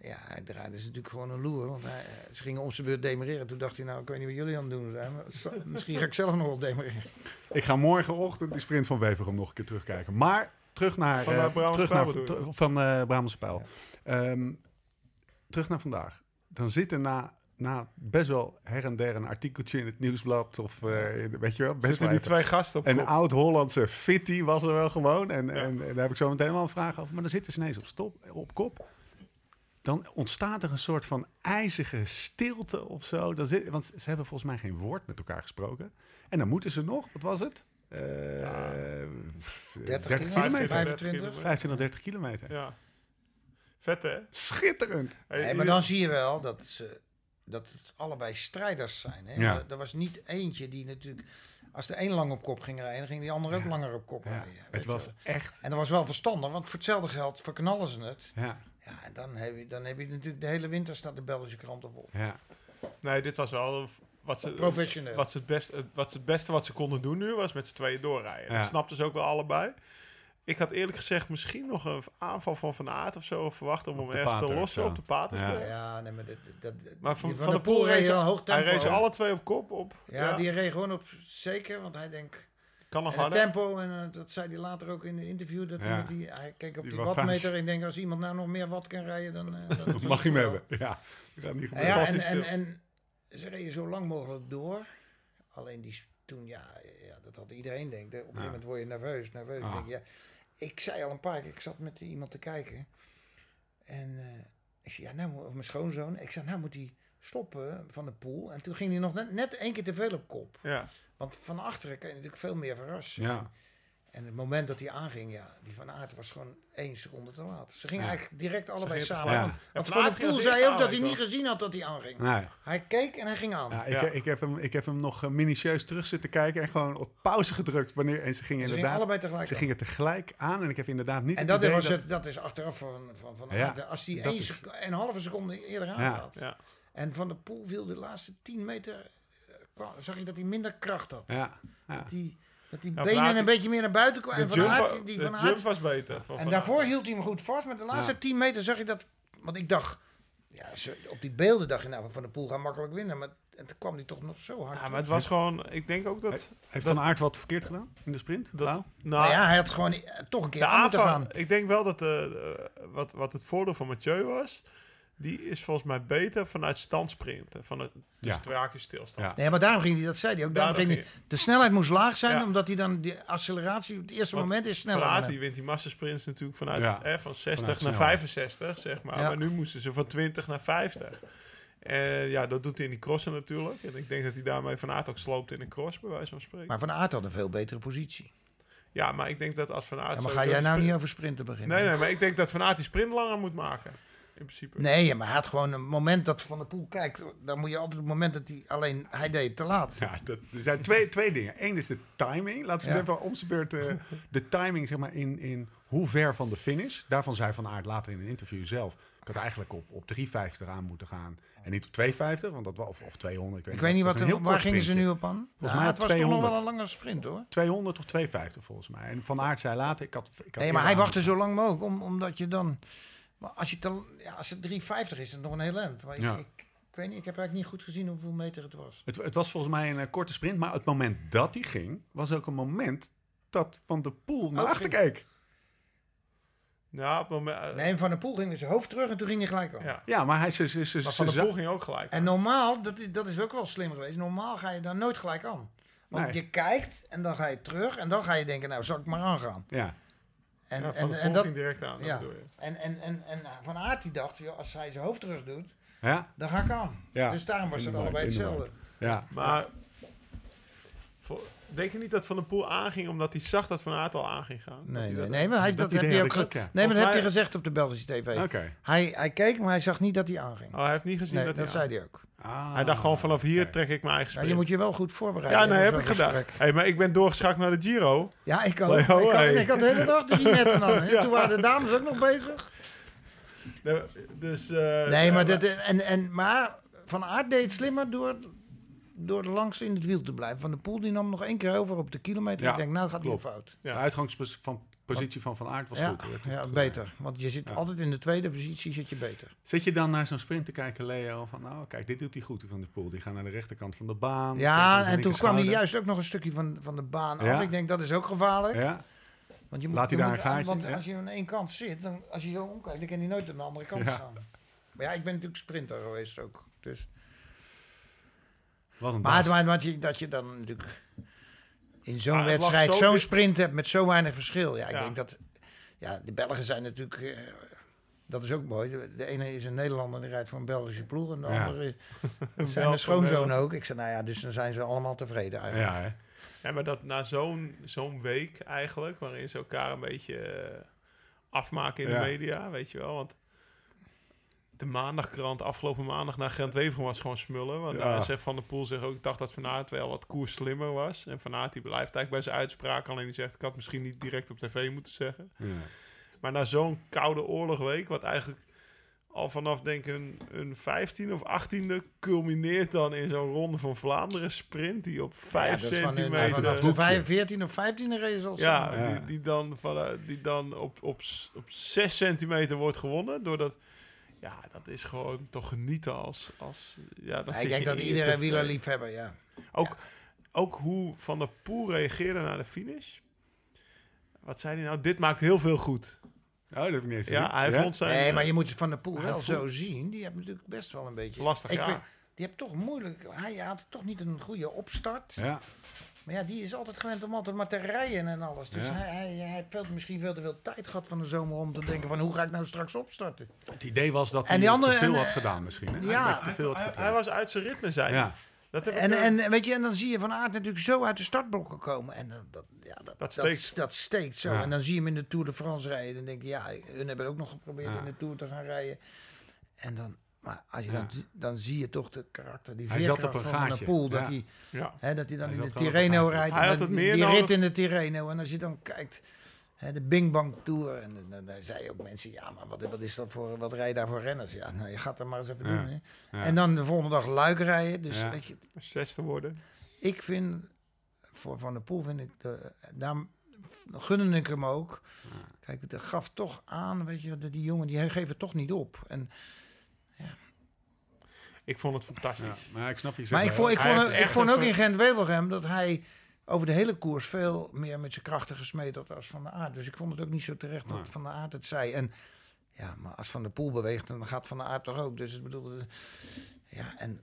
Ja, hij draaide ze natuurlijk gewoon een loer. Want hij, ze gingen om zijn beurt demereren. Toen dacht hij, nou, ik weet niet wat jullie aan het doen zijn. Maar [laughs] misschien ga ik zelf nog wel demereren. Ik ga morgenochtend die sprint van Weverum nog een keer terugkijken. Maar terug naar... Van, eh, eh, terug naar van eh Brabantse Pijl. Ehm, terug naar vandaag. Dan zit er na, na best wel her en der een artikeltje in het nieuwsblad. Of eh, in- weet je wel, best Zitten wel die twee gasten op Een oud-Hollandse fitty was er wel gewoon. En, Ja. en, en daar heb ik zo meteen wel een vraag over. Maar dan zitten ze ineens op, stop, op kop. Dan ontstaat er een soort van ijzige stilte of zo. Dan zit, want ze hebben volgens mij geen woord met elkaar gesproken. En dan moeten ze nog, wat was het? Eh, Ja. 30 kilometer. kilometer, 25. 25. 25, 30 kilometer. Ja. Vet, hè? Schitterend. Hey, maar dan zie je wel dat, ze, dat het allebei strijders zijn. Hè? Ja. Er, er was niet eentje die natuurlijk... Als de een lang op kop ging rijden, ging die ander ook langer op kop rijden. het was wel. echt... En dat was wel verstandig, want voor hetzelfde geld verknallen ze het. Ja, Ja, en dan heb je, dan heb je natuurlijk de hele winter staat de Belgische kranten vol. ja. Nee, dit was wel wat ze, Professioneel. wat ze het, beste, wat ze het beste wat ze konden doen nu was met z'n tweeën doorrijden. Ja. Dat snapten ze ook wel allebei. Ik had eerlijk gezegd misschien nog een aanval van Van Aert of zo verwacht om hem de ergens te lossen op de pater. Ja. Ja, nee, maar dat, dat, Maar van, van, de Poel reed reed een hoog hij tempo. reed ze alle twee op kop op. Ja, die reed gewoon op zeker, want hij denkt... kan nog het harder. tempo, en eh, dat zei hij later ook in de interview, dat hij, Ja. met die, hij keek op Die die, wattmeter en ik denk, als iemand nou nog meer watt kan rijden, dan... eh, [laughs] dan Dat mag je hem hebben. Ja, gaat niet gebeuren. ja, en, hij en, en ze reden zo lang mogelijk door. Alleen die, toen, ja, ja, dat had iedereen denkt. Op een gegeven moment word je nerveus, nerveus. Ah. Denk je, ja, ik zei al een paar keer, ik zat met iemand te kijken. En eh, ik zei, ja, nou, of mijn schoonzoon. Ik zei, nou moet hij stoppen van de pool. En toen ging hij nog net, net één keer te veel op kop. Ja. Want van achteren kan je natuurlijk veel meer verrassen. Ja, En het moment dat hij aanging, ja, die van Aert was gewoon één seconde te laat. Ze gingen Ja. eigenlijk direct allebei samen aan. Ja. Want Van der ging Poel zei ook dat hij aan, niet gezien had dat hij aanging. nee. Hij keek en hij ging aan. Ja, ik, Ja. ik, heb hem, ik heb hem nog eh, minutieus terug zitten kijken en gewoon op pauze gedrukt. Wanneer, en ze gingen Ze gingen inderdaad allebei tegelijk ze aan. gingen tegelijk aan. En ik heb inderdaad niet En dat, idee was het, dat is achteraf van, van, van Ja, Aert. Als hij één is- een halve seconde eerder Ja. aangaat. Ja. En Van der Poel viel de laatste 10 meter... eh, zag je dat hij minder kracht had. Ja, ja. Dat die, dat die benen een beetje meer naar buiten kwamen. De En Van jump, Aert, die de van Aert, was beter. van en Van daarvoor hield hij hem goed vast. Maar de laatste Ja. 10 meter zag je dat... Want ik dacht... Ja, op die beelden dacht je nou, Van der Poel gaat makkelijk winnen. Maar en toen kwam hij toch nog zo hard. Ja, maar het was gewoon... Ik denk ook dat... Heeft Dat- Van Aert wat verkeerd gedaan in de sprint? dat Lau? nou, Maar ja, hij had gewoon toch een keer de aan moeten gaan. Ik denk wel dat... eh, eh, wat, wat het voordeel van Mathieu was... Die is volgens mij beter vanuit standsprinten. Van het, dus Ja. twee haakjes stilstand. Ja. Nee, maar daarom ging hij, dat zei hij ook. Daarom Daarom ging hij, de snelheid moest laag zijn, Ja. omdat hij dan die acceleratie op het eerste Want moment is Van sneller. Die wint die massasprints natuurlijk vanuit Ja. van 60 Vanuit naar snelheid. 65, zeg maar. Ja. Maar nu moesten ze van 20 naar 50. En ja, dat doet hij in die crossen natuurlijk. En ik denk dat hij daarmee Van Aert ook sloopt in de cross, bij wijze van spreken. Maar Van Aert had een veel betere positie. ja, maar ik denk dat als Van Aert... Ja, maar ga jij nou sprint- niet over sprinten beginnen? Nee, nee, maar ik denk dat Van Aert die sprint langer moet maken. In principe. Nee, maar hij had gewoon een moment dat Van der Poel kijkt. Dan moet je altijd op het moment dat hij alleen... Hij deed het te laat. Ja, dat, er zijn twee, twee dingen. Eén is de timing. Laten we Ja. eens even om zijn beurt eh, de timing zeg maar, in, in hoe ver van de finish. Daarvan zei Van Aert later in een interview zelf... ik had eigenlijk op, op 3,50 aan moeten gaan. En niet op 2,50, want dat was, of, of 200. Ik weet niet Dat wat, is een heel waar gingen ze nu op aan? Volgens mij het op was toch nog 200. wel een lange sprint hoor. 200 of 2,50 volgens mij. En Van Aert zei later... Ik had, ik had Nee, maar hij wachtte zo lang mogelijk, om, omdat je dan... Maar als, je te, ja, als het 3,50 is, is het nog een heel eind. Maar ik, Ja. ik, ik weet niet, ik heb eigenlijk niet goed gezien hoeveel meter het was. Het, het was volgens mij een eh, korte sprint, maar het moment dat hij ging, was ook een moment dat Van der Poel naar Ook achter keek. Ja, op het moment... eh, Nee, Van der Poel ging met zijn hoofd terug en toen ging hij gelijk al. ja. Ja, maar hij ze, ze, ze, Maar ze- Van der ze- Poel ging ook gelijk. En normaal, dat is, dat is ook wel slim geweest, normaal ga je dan nooit gelijk aan. Want Nee. je kijkt en dan ga je terug en dan ga je denken, nou zal ik maar aangaan. Ja, En, Ja, Van en, en, dat, ging direct aan, ja. en, en, en, en Van Aert die dacht, joh, als hij zijn hoofd terug doet, ja, dan ga ik aan. Ja. Dus daarom was het allebei hetzelfde. ja. Maar voor- denk je niet dat Van der Poel aanging omdat hij zag dat Van Aert al aan ging gaan? Dat Nee, nee, dat- nee, maar hij, dat dat, heeft hij ook ge- ja. Nee, maar dat heeft hij gezegd op de Belgische tv. Oké. Hij, hij keek, maar hij zag niet dat hij aanging. Oh, hij heeft niet gezien nee, dat dat, hij zei aan- hij ook. Ah, Hij dacht gewoon vanaf hier trek ik mijn eigen Ja, sprint. je moet je wel goed voorbereiden. ja, nee, hè, heb ik gedaan. Hey, maar ik ben doorgeschakeld naar de Giro. Ja, ik ook. Ik, had, ho, hey. ik had de hele dag die netten aan. [laughs] hè. Ja. Toen waren de dames ook nog bezig. Nee, Dus, eh, Nee, maar, ja, dat, en, en, maar Van Aert deed het slimmer door door de langste in het wiel te blijven. Van de Poel die nam nog één keer over op de kilometer. Ja, ik denk, nou gaat hij klopt. fout. Ja. De uitgangspositie van Van Aert was Ja, goed. ja, Dat- beter. Want je zit Ja. altijd in de tweede positie, zit je beter. Zit je dan naar zo'n sprint te kijken, Leo? Van nou, kijk, dit doet hij goed van de Poel. Die gaan naar de rechterkant van de baan. Ja, en toen kwam hij juist ook nog een stukje van, van de baan Ja. af. Ik denk, dat is ook gevaarlijk. Ja, Want je Laat je hij daar een gaatje, Want ja. als je aan één kant zit, dan, als je zo omkijkt, dan kan hij nooit aan de andere kant Ja. gaan. Maar ja, ik ben natuurlijk sprinter geweest ook. Dus. Wat een Maar het maar dat je, dat je dan natuurlijk in zo'n wedstrijd zo zo'n sprint hebt met zo weinig verschil. Ja, ik Ja. denk dat... Ja, de Belgen zijn natuurlijk... eh, dat is ook mooi. De, de ene is een Nederlander die rijdt voor een Belgische ploeg. En de Ja. andere [laughs] zijn mijn schoonzoon ook. Ik zei, nou ja, dus dan zijn ze allemaal tevreden eigenlijk. Ja, hè? Ja, maar dat na zo'n zo'n week eigenlijk, waarin ze elkaar een beetje eh, afmaken in Ja. de media, weet je wel. Want de maandagkrant afgelopen maandag naar Gent Wevergem was gewoon smullen. Want Ja. daar zegt Van der Poel zegt ook, ik dacht dat Van Aert wel wat koers slimmer was. En Van Aert die blijft eigenlijk bij zijn uitspraak. Alleen die zegt, ik had misschien niet direct op tv moeten zeggen. Ja. Maar na zo'n koude oorlogweek, wat eigenlijk al vanaf denk ik een, een 15 of 18e culmineert dan in zo'n ronde van Vlaanderen sprint die op 5 Ja, dat is van een- centimeter... Vanaf de vijf- 14 of 15 race al Ja. Die, die dan, van, die dan op, op, op 6 centimeter wordt gewonnen. Doordat, ja, dat is gewoon toch genieten als... als ja, dan Ja, ik denk je dat iedere wielerliefhebber, ja. Ook, ook hoe Van der Poel reageerde naar de finish. Wat zei hij nou? Dit maakt heel veel goed. Oh, dat heb ik niet eens Ja, gezien. hij vond zijn... Nee, maar eh, je moet Van der Poel wel voelt- zo zien. Die heeft natuurlijk best wel een beetje... Lastig ik vind- Die heeft toch moeilijk... Hij had toch niet een goede opstart. Ja, Maar ja, die is altijd gewend om altijd maar te rijden en alles. Dus Ja. hij, hij, hij heeft veel- misschien veel te veel tijd gehad van de zomer om te denken van hoe ga ik nou straks opstarten. het idee was dat En hij die andere- te veel en, had gedaan misschien. Hè? ja. Hij heeft te veel had hij, was uit zijn ritme, hij. Ja, Dat heb ik En, en, weet je, en dan zie je Van Aert natuurlijk zo uit de startblokken komen. En dan- dat, ja, dat, Dat dat, steekt. dat, steekt zo. Ja. En dan zie je hem in de Tour de France rijden. Dan denk je, ja, hun hebben ook nog geprobeerd Ja. in de Tour te gaan rijden. En dan, maar als je dan, Ja. dan zie je toch de karakter, die Hij veerkracht een van der Poel. Dat hij. Hè, dat hij dan Hij in de Tirreno rijdt. Hij had het die, meer die nodig. rit in de Tirreno. En als je dan kijkt, hè, de Bing Bang Tour. En dan, dan, dan zei ook mensen, ja, maar wat, wat is dat voor, wat rij je daar voor renners? Ja, nou, je gaat er maar eens even doen. Hè. En dan de volgende dag Luik rijden. Dus weet je, Zesde worden. ik vind, voor Van der Poel vind ik, de, daar gunde ik hem ook. Kijk, dat gaf toch aan, weet je, dat die jongen, die het toch niet op. En, Ik vond het fantastisch. ja, maar ik snap je maar ik vond, ik vond, ik vond ook in Gent-Wevelgem dat hij over de hele koers veel meer met zijn krachten gesmeed had als Van der Aert. Dus ik vond het ook niet zo terecht dat Nee. Van der Aert het zei. En ja, maar als Van der Poel beweegt, dan gaat Van der Aert toch ook. Dus ik bedoel, eh, ja, en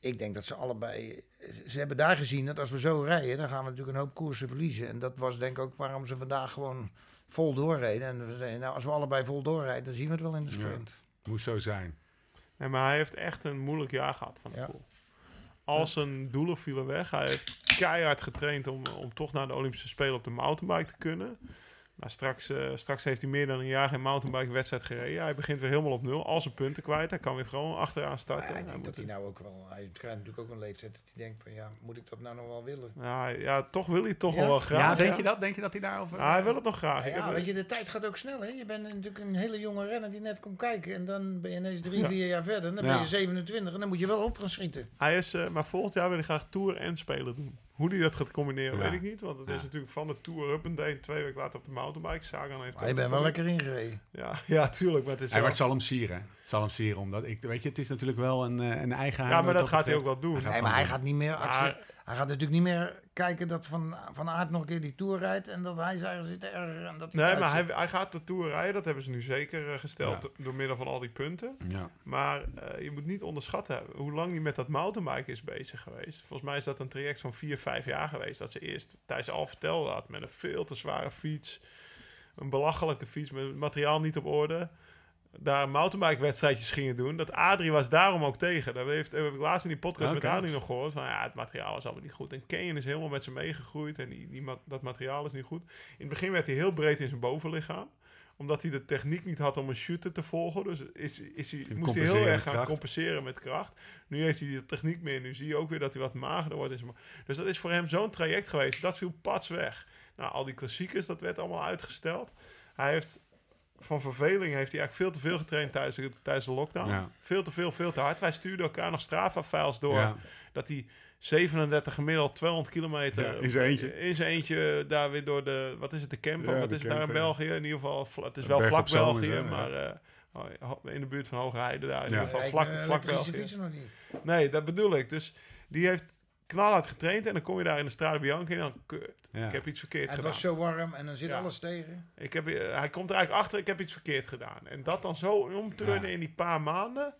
ik denk dat ze allebei, ze hebben daar gezien dat als we zo rijden, dan gaan we natuurlijk een hoop koersen verliezen. En dat was denk ik ook waarom ze vandaag gewoon vol doorreden. En we zeiden, nou, als we allebei vol doorrijden, dan zien we het wel in de Ja. sprint. Moest zo zijn. Nee, maar hij heeft echt een moeilijk jaar gehad van de Ja. Poel. Al zijn doelen vielen weg. Hij heeft keihard getraind om, om toch naar de Olympische Spelen op de mountainbike te kunnen. Maar straks, eh, straks heeft hij meer dan een jaar geen mountainbike wedstrijd gereden. Hij begint weer helemaal op nul. Al zijn punten kwijt. Hij kan weer gewoon achteraan starten. Maar ja, ik Hij denk dat moet- hij nou ook wel, hij krijgt natuurlijk ook een leeftijd dat hij denkt van ja, moet ik dat nou nog wel willen? ja, ja, toch wil hij het toch Ja? wel graag. Ja, denk je dat? Denk je dat hij daarover... Ja, hij wil het nog graag. Nou ja, weet je, de tijd gaat ook snel hè. Je bent natuurlijk een hele jonge renner die net komt kijken en dan ben je ineens drie, Ja. vier jaar verder. En dan Ja. ben je 27 en dan moet je wel op gaan schieten. Hij is, eh, maar volgend jaar wil hij graag Tour en Spelen doen. Hoe hij dat gaat combineren, Ja. weet ik niet. Want het Ja. is natuurlijk van de Tour up en day. Twee weken later op de mountainbike. Sagan heeft Maar je ook bent wel lekker ingereden. Ja, [laughs] ja, tuurlijk. Maar het is Hij wel- wordt zal hem sieren. Zal hem omdat ik, weet je, het is natuurlijk wel een, eh, een eigen Ja, maar dat gaat hij ook wel doen. Hij Nee, maar hij gaat niet meer actie- Hij gaat natuurlijk niet meer kijken dat Van, van Aert nog een keer die Tour rijdt en dat hij zich zit te ergeren. En dat hij Nee, maar hij, hij gaat de Tour rijden. Dat hebben ze nu zeker eh, gesteld Ja. door middel van al die punten. Ja. Maar eh, je moet niet onderschatten hoe lang hij met dat mountainbike is bezig geweest. Volgens mij is dat een traject van vier, vijf jaar geweest. Dat ze eerst, Thijs al vertelde had, met een veel te zware fiets. Een belachelijke fiets met het materiaal niet op orde. Daar mountainbike wedstrijdjes gingen doen. Dat Adrie was daarom ook tegen. Dat heeft, heb ik laatst in die podcast Oké. met Adrie nog gehoord. Van ja, het materiaal is allemaal niet goed. En Kane is helemaal met ze meegegroeid. En die, die, dat materiaal is niet goed. In het begin werd hij heel breed in zijn bovenlichaam omdat hij de techniek niet had om een shooter te volgen. Dus is, is hij, moest hij heel erg gaan kracht. compenseren met kracht. Nu heeft hij die techniek meer. Nu zie je ook weer dat hij wat magerder wordt. in zijn ma- Dus dat is voor hem zo'n traject geweest. Dat viel pats weg. Nou, al die klassiekers, dat werd allemaal uitgesteld. Hij heeft van verveling heeft hij eigenlijk veel te veel getraind tijdens de, tijdens de lockdown. Ja. Veel te veel, veel te hard. Wij stuurden elkaar nog Strava-files door. Ja. Dat hij 37 gemiddeld 200 kilometer Ja, in zijn eentje. in zijn eentje daar weer door de, wat is het, de camp? Ja, of wat de is het daar in. België? In ieder geval, het is wel berg vlak België, maar eh, ho- in de buurt van Hoogheide daar. In Ja. ieder geval vlak, eh, vlak België. fietsen nog niet. Nee, dat bedoel ik. Dus die heeft knalhard getraind en dan kom je daar in de Strade Bianchi en dan kut. Ja. Ik heb iets verkeerd Het gedaan. was zo warm en dan zit Ja. alles tegen. Ik heb, eh, hij komt er eigenlijk achter, ik heb iets verkeerd gedaan. En dat dan zo omturnen Ja. in die paar maanden,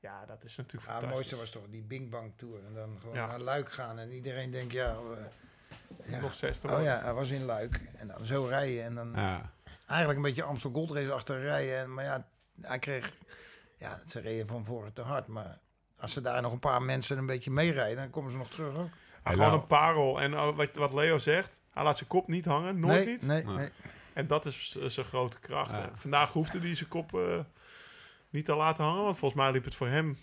ja, dat is natuurlijk Ja, het mooiste was toch die Bing Bang Tour. En dan gewoon Ja. naar Luik gaan en iedereen denkt, ja... eh, ja. Nog 60 Oh ja, hij was in Luik. En dan zo rijden en dan Ja. eigenlijk een beetje Amstel Gold Race achter rijden. En, maar ja, hij kreeg... Ja, ze reden van voren te hard. Maar als ze daar nog een paar mensen een beetje meerijden, dan komen ze nog terug ook. Gewoon lau- een parel. En eh, wat, wat Leo zegt, hij laat zijn kop niet hangen, nooit nee, niet. Nee, Nee. nee. En dat is zijn grote kracht. Ja. Vandaag hoefde hij zijn kop eh, niet te laten hangen, want volgens mij liep het voor hem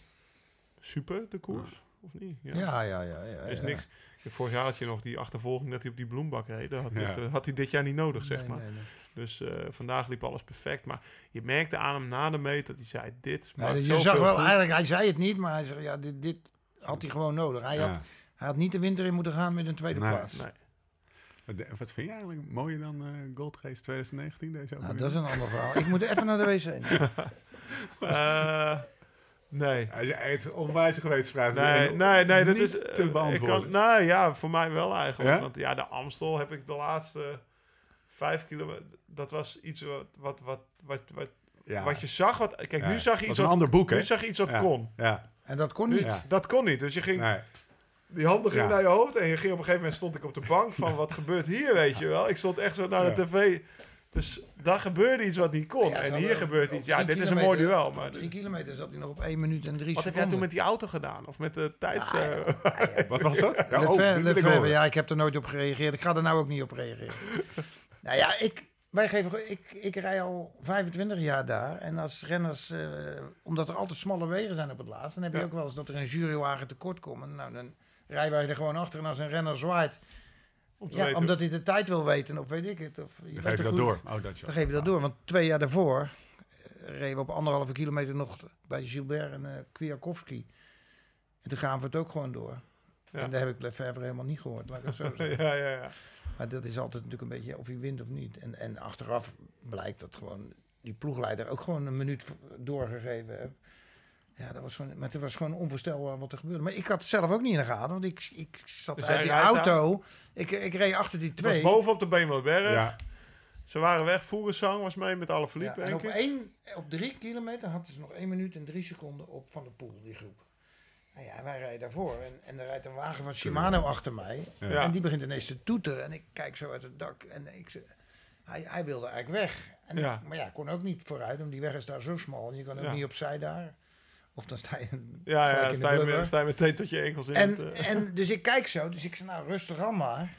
super, de koers. Of niet? Ja, ja, ja. ja, ja, is ja. niks. Vorig jaar had je nog die achtervolging dat hij op die bloembak reed. Dat had, Ja. dit, eh, had hij dit jaar niet nodig, zeg Nee, maar. Dus eh, vandaag liep alles perfect. Maar je merkte aan hem na de meet dat hij zei: Dit Ja, je zag wel, goed. eigenlijk, hij zei het niet, maar hij zei, ja, dit, dit had hij gewoon nodig. Hij, had, hij had niet de winter in moeten gaan met een tweede Nee. plaats. Nee. Wat vind je eigenlijk mooier dan eh Gold Race 2019? Deze Nou, dat is een ander verhaal. Ik moet even naar de wc. [laughs] Eh, nee. Hij is echt onwijs gewetensvraag. Nee, nee, nee, dat niet is te ik beantwoorden. Kan, nou ja, voor mij wel eigenlijk. Ja? Want ja, de Amstel heb ik de laatste vijf kilometer. Dat was iets wat, wat, wat, wat, wat, ja. wat je zag. Wat, kijk, Ja. nu zag je Dat iets een wat, ander boek, hè? nu zag je iets wat Ja. kon. Ja, En dat kon niet. Ja. Dat kon niet. Dus je ging, nee. die handen gingen Ja. naar je hoofd en je ging op een gegeven moment stond ik op de bank van wat gebeurt hier, weet je wel. Ik stond echt zo naar de Ja. tv. Dus daar gebeurde iets wat niet kon. Ja, en hier gebeurt iets. Ja, dit is een mooi duel. Maar drie kilometer zat hij nog op 1 minuut en drie wat heb seconden. jij toen met die auto gedaan? Of met de tijds... eh, Wat was dat? Ja, Lefebvre- oh, ja, ik heb er nooit op gereageerd. Ik ga er nou ook niet op reageren. Nou ja, ik, wij geven, ik, ik rij al 25 jaar daar. En als renners, eh, omdat er altijd smalle wegen zijn op het laatst, dan heb je Ja. ook wel eens dat er een jurywagen tekort komt. Nou, dan rijden wij er gewoon achter. En als een renner zwaait, om ja, omdat hij de tijd wil weten, of weet ik het. Of, je Dan geef je dat goed- door. Oh, dat Dan geef je dat door. Want twee jaar daarvoor eh, reden we op anderhalve kilometer nog bij Gilbert en eh Kwiatkowski. En toen gaan we het ook gewoon door. Ja. En daar heb ik Lefebvre helemaal niet gehoord, laat ik het zo [laughs] zeggen. ja, ja, ja. Maar dat is altijd natuurlijk een beetje of hij wint of niet. En, en achteraf blijkt dat gewoon die ploegleider ook gewoon een minuut doorgegeven heeft. Ja, dat was gewoon, maar het was gewoon onvoorstelbaar wat er gebeurde. Maar ik had het zelf ook niet in de gaten, want ik, ik zat Dus uit die auto. Ik, ik reed achter die Het was twee. boven op de Bemelerberg. Ja, Ze waren weg. Voerensang was mee met alle Ja, Philippe, en op, één, op drie kilometer hadden ze nog één minuut en drie seconden op Van de Poel, die groep. Nou ja, wij rijden daarvoor. En, en er rijdt een wagen van Shimano achter mij. Ja. En die begint ineens te toeteren. En ik kijk zo uit het dak. En ik, hij, hij wilde eigenlijk weg. En Ja. ik- maar ja, ik kon ook niet vooruit. Want die weg is daar zo smal. En je kan ook Ja. niet opzij daar. Of dan sta je Ja, ja, sta je, met, sta je meteen tot je enkels in. het, En, eh, en [laughs] dus ik kijk zo, dus ik zei, nou rustig aan maar.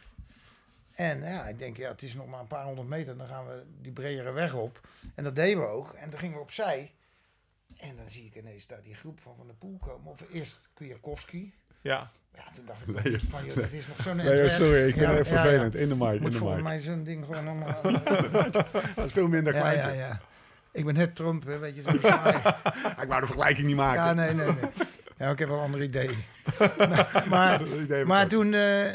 En ja, ik denk, ja, het is nog maar een paar honderd meter, dan gaan we die bredere weg op. En dat deden we ook. En toen gingen we opzij. En dan zie ik ineens daar die groep van Van der Poel komen. Of eerst Kwiatkowski. Ja, Ja, toen dacht ik Leo. van, joh, dat is nog zo'n Nee, sorry, ik ben Ja, even ja, ja. vervelend. In de mic, in de volgens mic. mij zo'n ding gewoon allemaal... [laughs] Dat is veel minder ja, kleintje. ja, ja. Ik ben net Trump, hè, weet je. Zo. [laughs] Ik wou de vergelijking niet maken. ja, nee, nee, nee. Ja, ik heb wel een ander idee. [laughs] maar, maar, Maar toen, eh,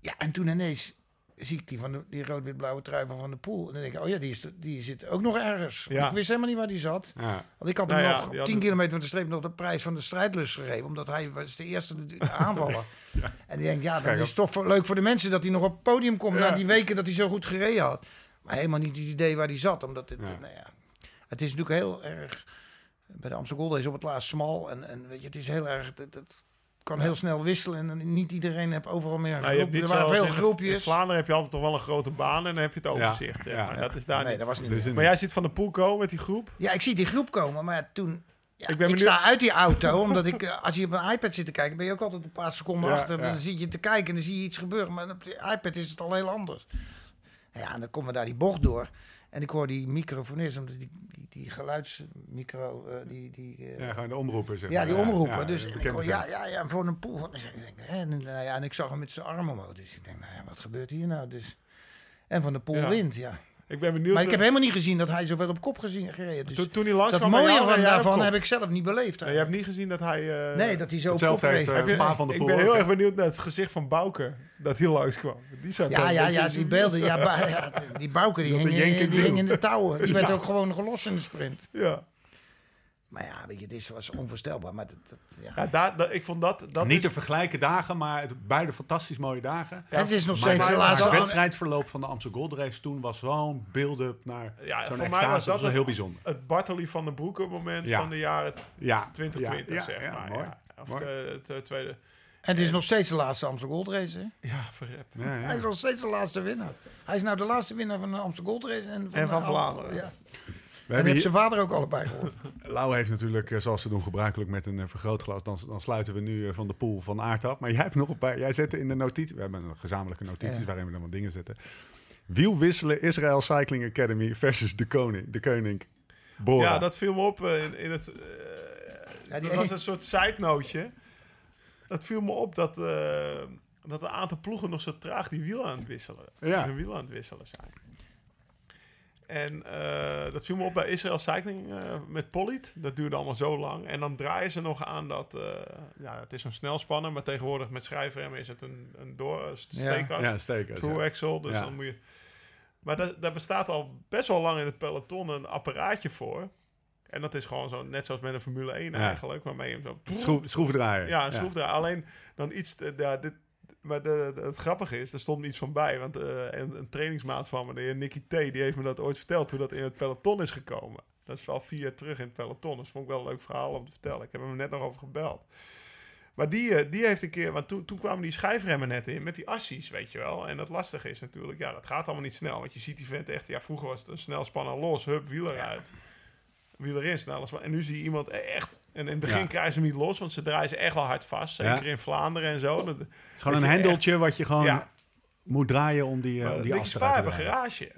ja, en toen ineens zie ik die, van de, die rood-wit-blauwe trui van Van de Poel. En dan denk ik, oh ja, die, is, die zit ook nog ergens. Ja. Ik wist helemaal niet waar die zat. Ja. Want ik had Nou hem ja, nog die op had 10 het- kilometer van de streep nog de prijs van de strijdlust gegeven. Omdat hij was de eerste [laughs] aanvaller. En die denkt, ja, dan is toch voor- leuk voor de mensen dat hij nog op het podium komt. Na die weken dat hij zo goed gereden had. Maar helemaal niet het idee waar hij zat. Omdat het, nou ja, het is natuurlijk heel erg... Bij de Amsterdam Gold is op het laatst smal. En, en weet je, het is heel erg... Het, het kan heel snel wisselen. En niet iedereen heeft overal meer een nou, groep. Er waren veel in, in groepjes. Vlaanderen heb je altijd toch wel een grote baan en dan heb je het overzicht. ja, maar. ja. Dat is daar nee, niet. dat was niet Dus Maar jij ziet van de poel komen met die groep. Ja, ik zie die groep komen, maar toen... Ja, Ik ben sta uit die auto, [laughs] omdat ik... eh, Als je op een iPad zit te kijken, ben je ook altijd een paar seconden Ja, achter. ja. Dan zie je te kijken en dan zie je iets gebeuren. Maar op de iPad is het al heel anders. Ja, en dan komen we daar die bocht door. En ik hoor die microfonist, omdat die, die, die geluidsmicro... eh, die, die, eh, Ja, gewoon de omroepen, zeg ja, maar. die omroepen. ja, dus ik hoor, ja, ja, ja, voor een poel. van- dus ik denk, hè, en, nou ja, en ik zag hem met zijn arm omhoog. Dus ik denk, nou ja, wat gebeurt hier nou? Dus, en Van de Poel Ja. wint, ja. Ik ben benieuwd. Maar ik heb helemaal niet gezien dat hij zoveel op kop gezien, gereden. Dus toen, toen hij langs dat kwam mooie van daarvan heb ik zelf niet beleefd. Nee, je hebt niet gezien dat hij... eh, nee, dat hij zo op kop heeft, eh, Heb je- Pa van der ik ben heel erg benieuwd naar het gezicht van Bouke. Dat hij langs kwam. Die zou Ja, ja, ja, die beelden. Ja, [laughs] ba- ja, die Bouke die hing, de die in hing in de touwen. Die werd ook gewoon gelost in de sprint. Ja. Maar ja, weet je, dit was onvoorstelbaar. Maar dat, dat, ja. Ja, daar, ik vond dat... dat Niet is- te vergelijken dagen, maar het, beide fantastisch mooie dagen. En het is nog steeds de het laatste... wedstrijdverloop van de Amsterdam Gold Race toen was zo'n build-up naar Ja, zo'n voor mij extase. was Dat was het- heel bijzonder. het Bartoli van de Broeke moment Ja. van de jaren Ja, 2020, ja, ja, zeg ja, maar. mooi. Ja. Of Mooi. de, het, eh, tweede... En het is nog steeds de laatste Amsterdam Gold Race. Hè? Ja, verrept. Ja, Hij is nog steeds de laatste winnaar. Hij is nou de laatste winnaar van de Amsterdam Gold Race. En van, En van de- Vlaanderen. Ja. We En hebben hier, zijn vader ook allebei gewonnen. [laughs] Lau heeft natuurlijk, eh, zoals ze doen gebruikelijk, met een eh, vergrootglas. Dan, dan sluiten we nu eh, van de pool van aard af. Maar jij hebt nog een paar. Jij zette in de notitie. We hebben een gezamenlijke notities Ja. waarin we dan wat dingen zetten. Wielwisselen Israël Cycling Academy versus de koning. De koning. Bora. Ja, dat viel me op in, in het... Ja, die dat was een soort side-nootje. Dat viel me op dat, eh, dat een aantal ploegen nog zo traag die wiel aan het wisselen. Ja. Wiel aan het wisselen zijn. En eh, dat viel me op bij Israël Cycling eh, met Polit. Dat duurde allemaal zo lang. En dan draaien ze nog aan dat... eh, ja, het is een snelspanner, maar tegenwoordig met schijfremmen is het een, een door, een steekas. Ja. True axle, dus Ja. dan moet je... Maar daar, daar bestaat al best wel lang in het peloton een apparaatje voor. En dat is gewoon zo, net zoals met een Formule 1 Ja. eigenlijk, waarmee je hem zo... Schroef. Ja, een schroefdraaier. Alleen dan iets... ja, dit, maar het grappige is, er stond me iets van bij. Want eh, een, trainingsmaat van me, de Nicky T, die heeft me dat ooit verteld, hoe dat in het peloton is gekomen. Dat is wel vier jaar terug in het peloton. Dus vond ik wel een leuk verhaal om te vertellen. Ik heb hem net nog over gebeld. Maar die, eh, die heeft een keer, want toen, toen kwamen die schijfremmen net in met die assies, weet je wel. En het lastige is natuurlijk, ja, dat gaat allemaal niet snel. Want je ziet die vent echt, ja, vroeger was het een snelspanner los, hup, wiel eruit. Wiel erin, snel. En nu zie je iemand echt, en in het begin Ja. krijgen ze hem niet los, want ze draaien ze echt wel hard vast. Zeker Ja. in Vlaanderen en zo. Dat, Het is gewoon een Dat je hendeltje wat je gewoon ja, moet draaien om die, maar om die eruit te garage.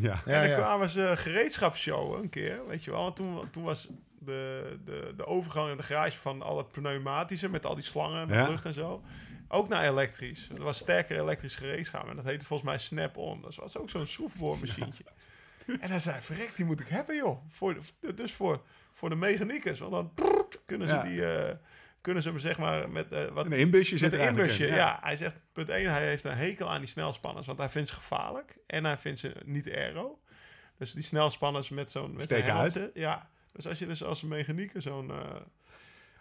Ja. Ja, en dan ja. kwamen ze gereedschapsshowen een keer, weet je wel. En toen, toen was de, de, de overgang in de garage van al het pneumatische... met al die slangen en de Ja. lucht en zo... ook naar elektrisch. Er was sterker elektrisch gereedschap. En dat heette volgens mij Snap-on. Dat was ook zo'n schroefboormachientje. En hij zei, verrek, die moet ik hebben, joh. Voor de, dus voor, voor de mechaniekers. Want dan prrrt, kunnen ze Ja. die... eh, kunnen ze hem zeg maar met eh, wat Een inbusje met zit een inbusje, in, ja. Hij zegt, punt 1, hij heeft een hekel aan die snelspanners. Want hij vindt ze gevaarlijk. En hij vindt ze niet aero. Dus die snelspanners met zo'n... met Steken uit. Ja. Dus als je dus als mechanieker zo'n... eh,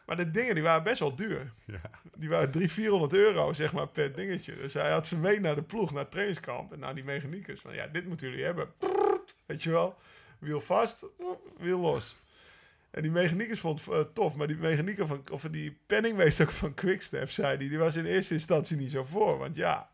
maar de dingen, die waren best wel duur. Ja. Die waren 300, 400 euro, zeg maar, per dingetje. Dus hij had ze mee naar de ploeg, naar het trainingskamp. En naar die mechaniekers. Van, ja, dit moeten jullie hebben. Weet je wel. Wiel vast, wiel los. En die mechaniekers vond het eh, tof, maar die mechanieker van, of die penningmeester van Quickstep, zei die, die was in eerste instantie niet zo voor. Want ja,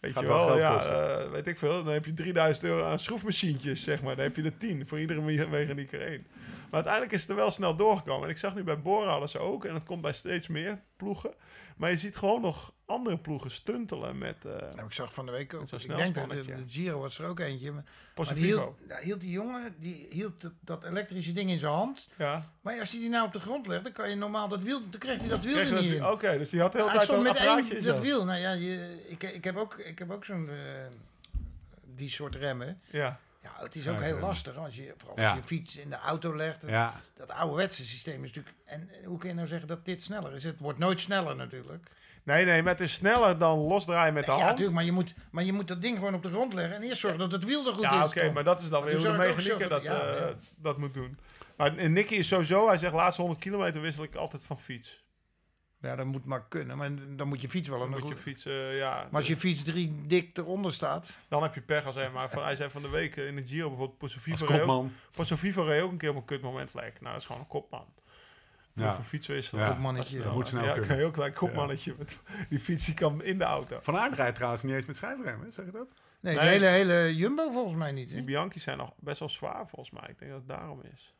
weet Gaat je wel wel, ja, eh, weet ik veel, dan heb je 3000 euro aan schroefmachientjes, zeg maar. Dan heb je er 10 voor iedere me- mechanieker één. Maar uiteindelijk is het er wel snel doorgekomen. En ik zag nu bij Bora alles ook, en het komt bij steeds meer ploegen. Maar je ziet gewoon nog andere ploegen stuntelen met eh Nou, ik zag van de week ook. Ik denk dat de, de Giro was er ook eentje. Maar, maar die hield, daar hield die jongen die hield dat, dat elektrische ding in zijn hand. Ja. Maar als hij die nou op de grond legt, dan kan je normaal dat wiel. Dan krijgt hij dat wiel Kreeg er je niet dat- in. Oké, dus die had Hij tijd een met apparaatje in één dat wiel. Nou ja, je, ik, ik heb ook, ik heb ook zo'n eh, die soort remmen. Ja. Ja, het is ook heel lastig als je vooral Ja. als je fiets in de auto legt. Ja. Dat ouderwetse systeem is natuurlijk. En hoe kun je nou zeggen dat dit sneller is? Het wordt nooit sneller natuurlijk. Nee, nee, maar het is sneller dan losdraaien met de ja, hand. natuurlijk, maar je, moet, maar je moet dat ding gewoon op de grond leggen en eerst zorgen dat het wiel er goed in Ja, is. oké, maar dat is dan weer hoe de mechanieker dat, ja, eh, ja. dat moet doen. Maar en Nicky is sowieso, hij zegt laatste 100 kilometer wissel ik altijd van fiets. Ja, dat moet maar kunnen. Maar dan moet je fiets wel Dan een moet je fiets, eh, ja. Maar als je fiets drie dik eronder staat. Dan heb je pech als hij, maar van, hij zei van de week eh, in de Giro bijvoorbeeld, reed ook- een keer op een kutmoment lek. Nou, dat is gewoon een kopman. Ja. Ja. Voor fiets wisselen. Ja. Kopmannetje. Dat Dat moet snel ja, kunnen. kan je ook gelijk kopmannetje. Met, die fiets die kan in de auto. Van Aert rijdt trouwens niet eens met schijfremmen, zeg je dat? Nee, Nee. de hele, hele Jumbo volgens mij niet. hè? Die Bianchi's zijn nog best wel zwaar volgens mij. Ik denk dat het daarom is.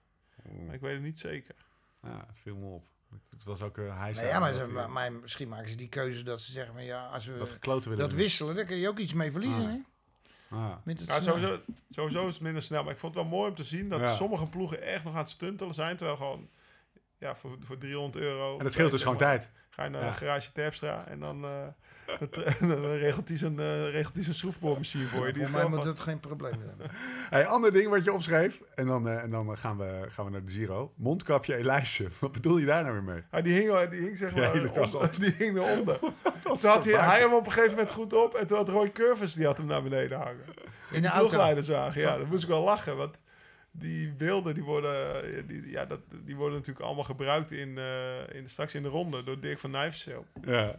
Maar ik weet het niet zeker. Ja, het viel me op. Het was ook, eh hij Nee, zei ja, maar, ze, misschien maken ze die keuze dat ze zeggen van ja, als we dat dat wisselen, dan kun je ook iets mee verliezen. Ah. Hè? Ah. Ja, sowieso, sowieso is het minder snel. Maar ik vond het wel mooi om te zien dat Ja. sommige ploegen echt nog aan het stuntelen zijn. Terwijl gewoon... ja, voor, voor 300 euro. En dat scheelt dus gewoon tijd. Ga je naar Ja. de garage Terpstra en dan, eh, het, [laughs] dan regelt hij zijn, eh, regelt hij zijn schroefboormachine voor je. Die Voor mij moet vast. dat geen probleem zijn. [laughs] Hey, ander ding wat je opschreef. En dan, eh, en dan gaan, we, gaan we naar de Giro. Mondkapje Elijse. [laughs] Wat bedoel je daar nou weer mee? Ja, die hing, die hing zeg maar die hing eronder. Toen had hij, hij hem op een gegeven moment goed op en toen had Roy Curvers die had hem naar beneden hangen. In de de ploegleiderswagen. Ja, dat moest ik wel lachen. Want die beelden die worden, die, ja, dat, die worden natuurlijk allemaal gebruikt in, eh, in, straks in de ronde door Dirk van Nijvensel. Ja.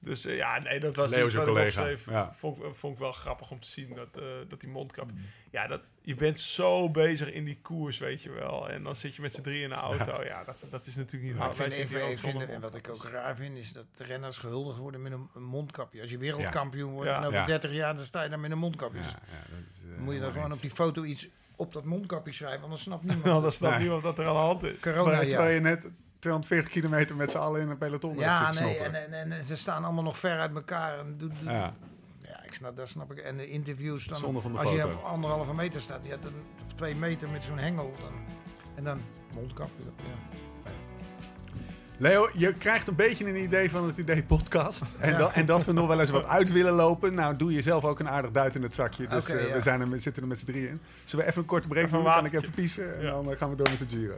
Dus eh, ja, nee, dat was Leo iets is een wat ik collega, opschreef. ja. Vond, ik- vond ik wel grappig om te zien dat, eh, dat die mondkap... Ja, dat, je bent zo bezig in die koers, weet je wel. En dan zit je met z'n drie in de auto. Ja, dat, dat is natuurlijk niet ik hard. ik ik en wat ik ook raar vind, is dat de renners gehuldigd worden met een, een mondkapje. Als je wereldkampioen wordt Ja. en over Ja. 30 jaar, dan sta je daar met een mondkapje. Ja, Dus ja, dat is, eh, dan moet je dan gewoon op die foto iets op dat mondkapje schrijven, anders snapt [laughs] Nou, niemand. dan snapt Nee. niemand wat er aan de hand is. Corona, Terwijl, terwijl ja. je net 240 kilometer met z'n allen in een peloton hebt Ja, nee, en, en, en ze staan allemaal nog ver uit elkaar. En doe- Ja. ja, ik snap, dat snap ik. En de interviews dan, Zonde van de als je op anderhalve meter staat, ja, dan, of twee meter met zo'n hengel, dan, en dan mondkapje. dat- Ja. Leo, je krijgt een beetje een idee van het idee podcast. En, Ja. dat, en dat we nog wel eens wat uit willen lopen. Nou, doe je zelf ook een aardig duit in het zakje. Dus eh, ja. we zijn er, zitten er met z'n drieën in. Zullen we even een korte break Even Dan kan ik even piezen. En dan eh, gaan we door met de Giro.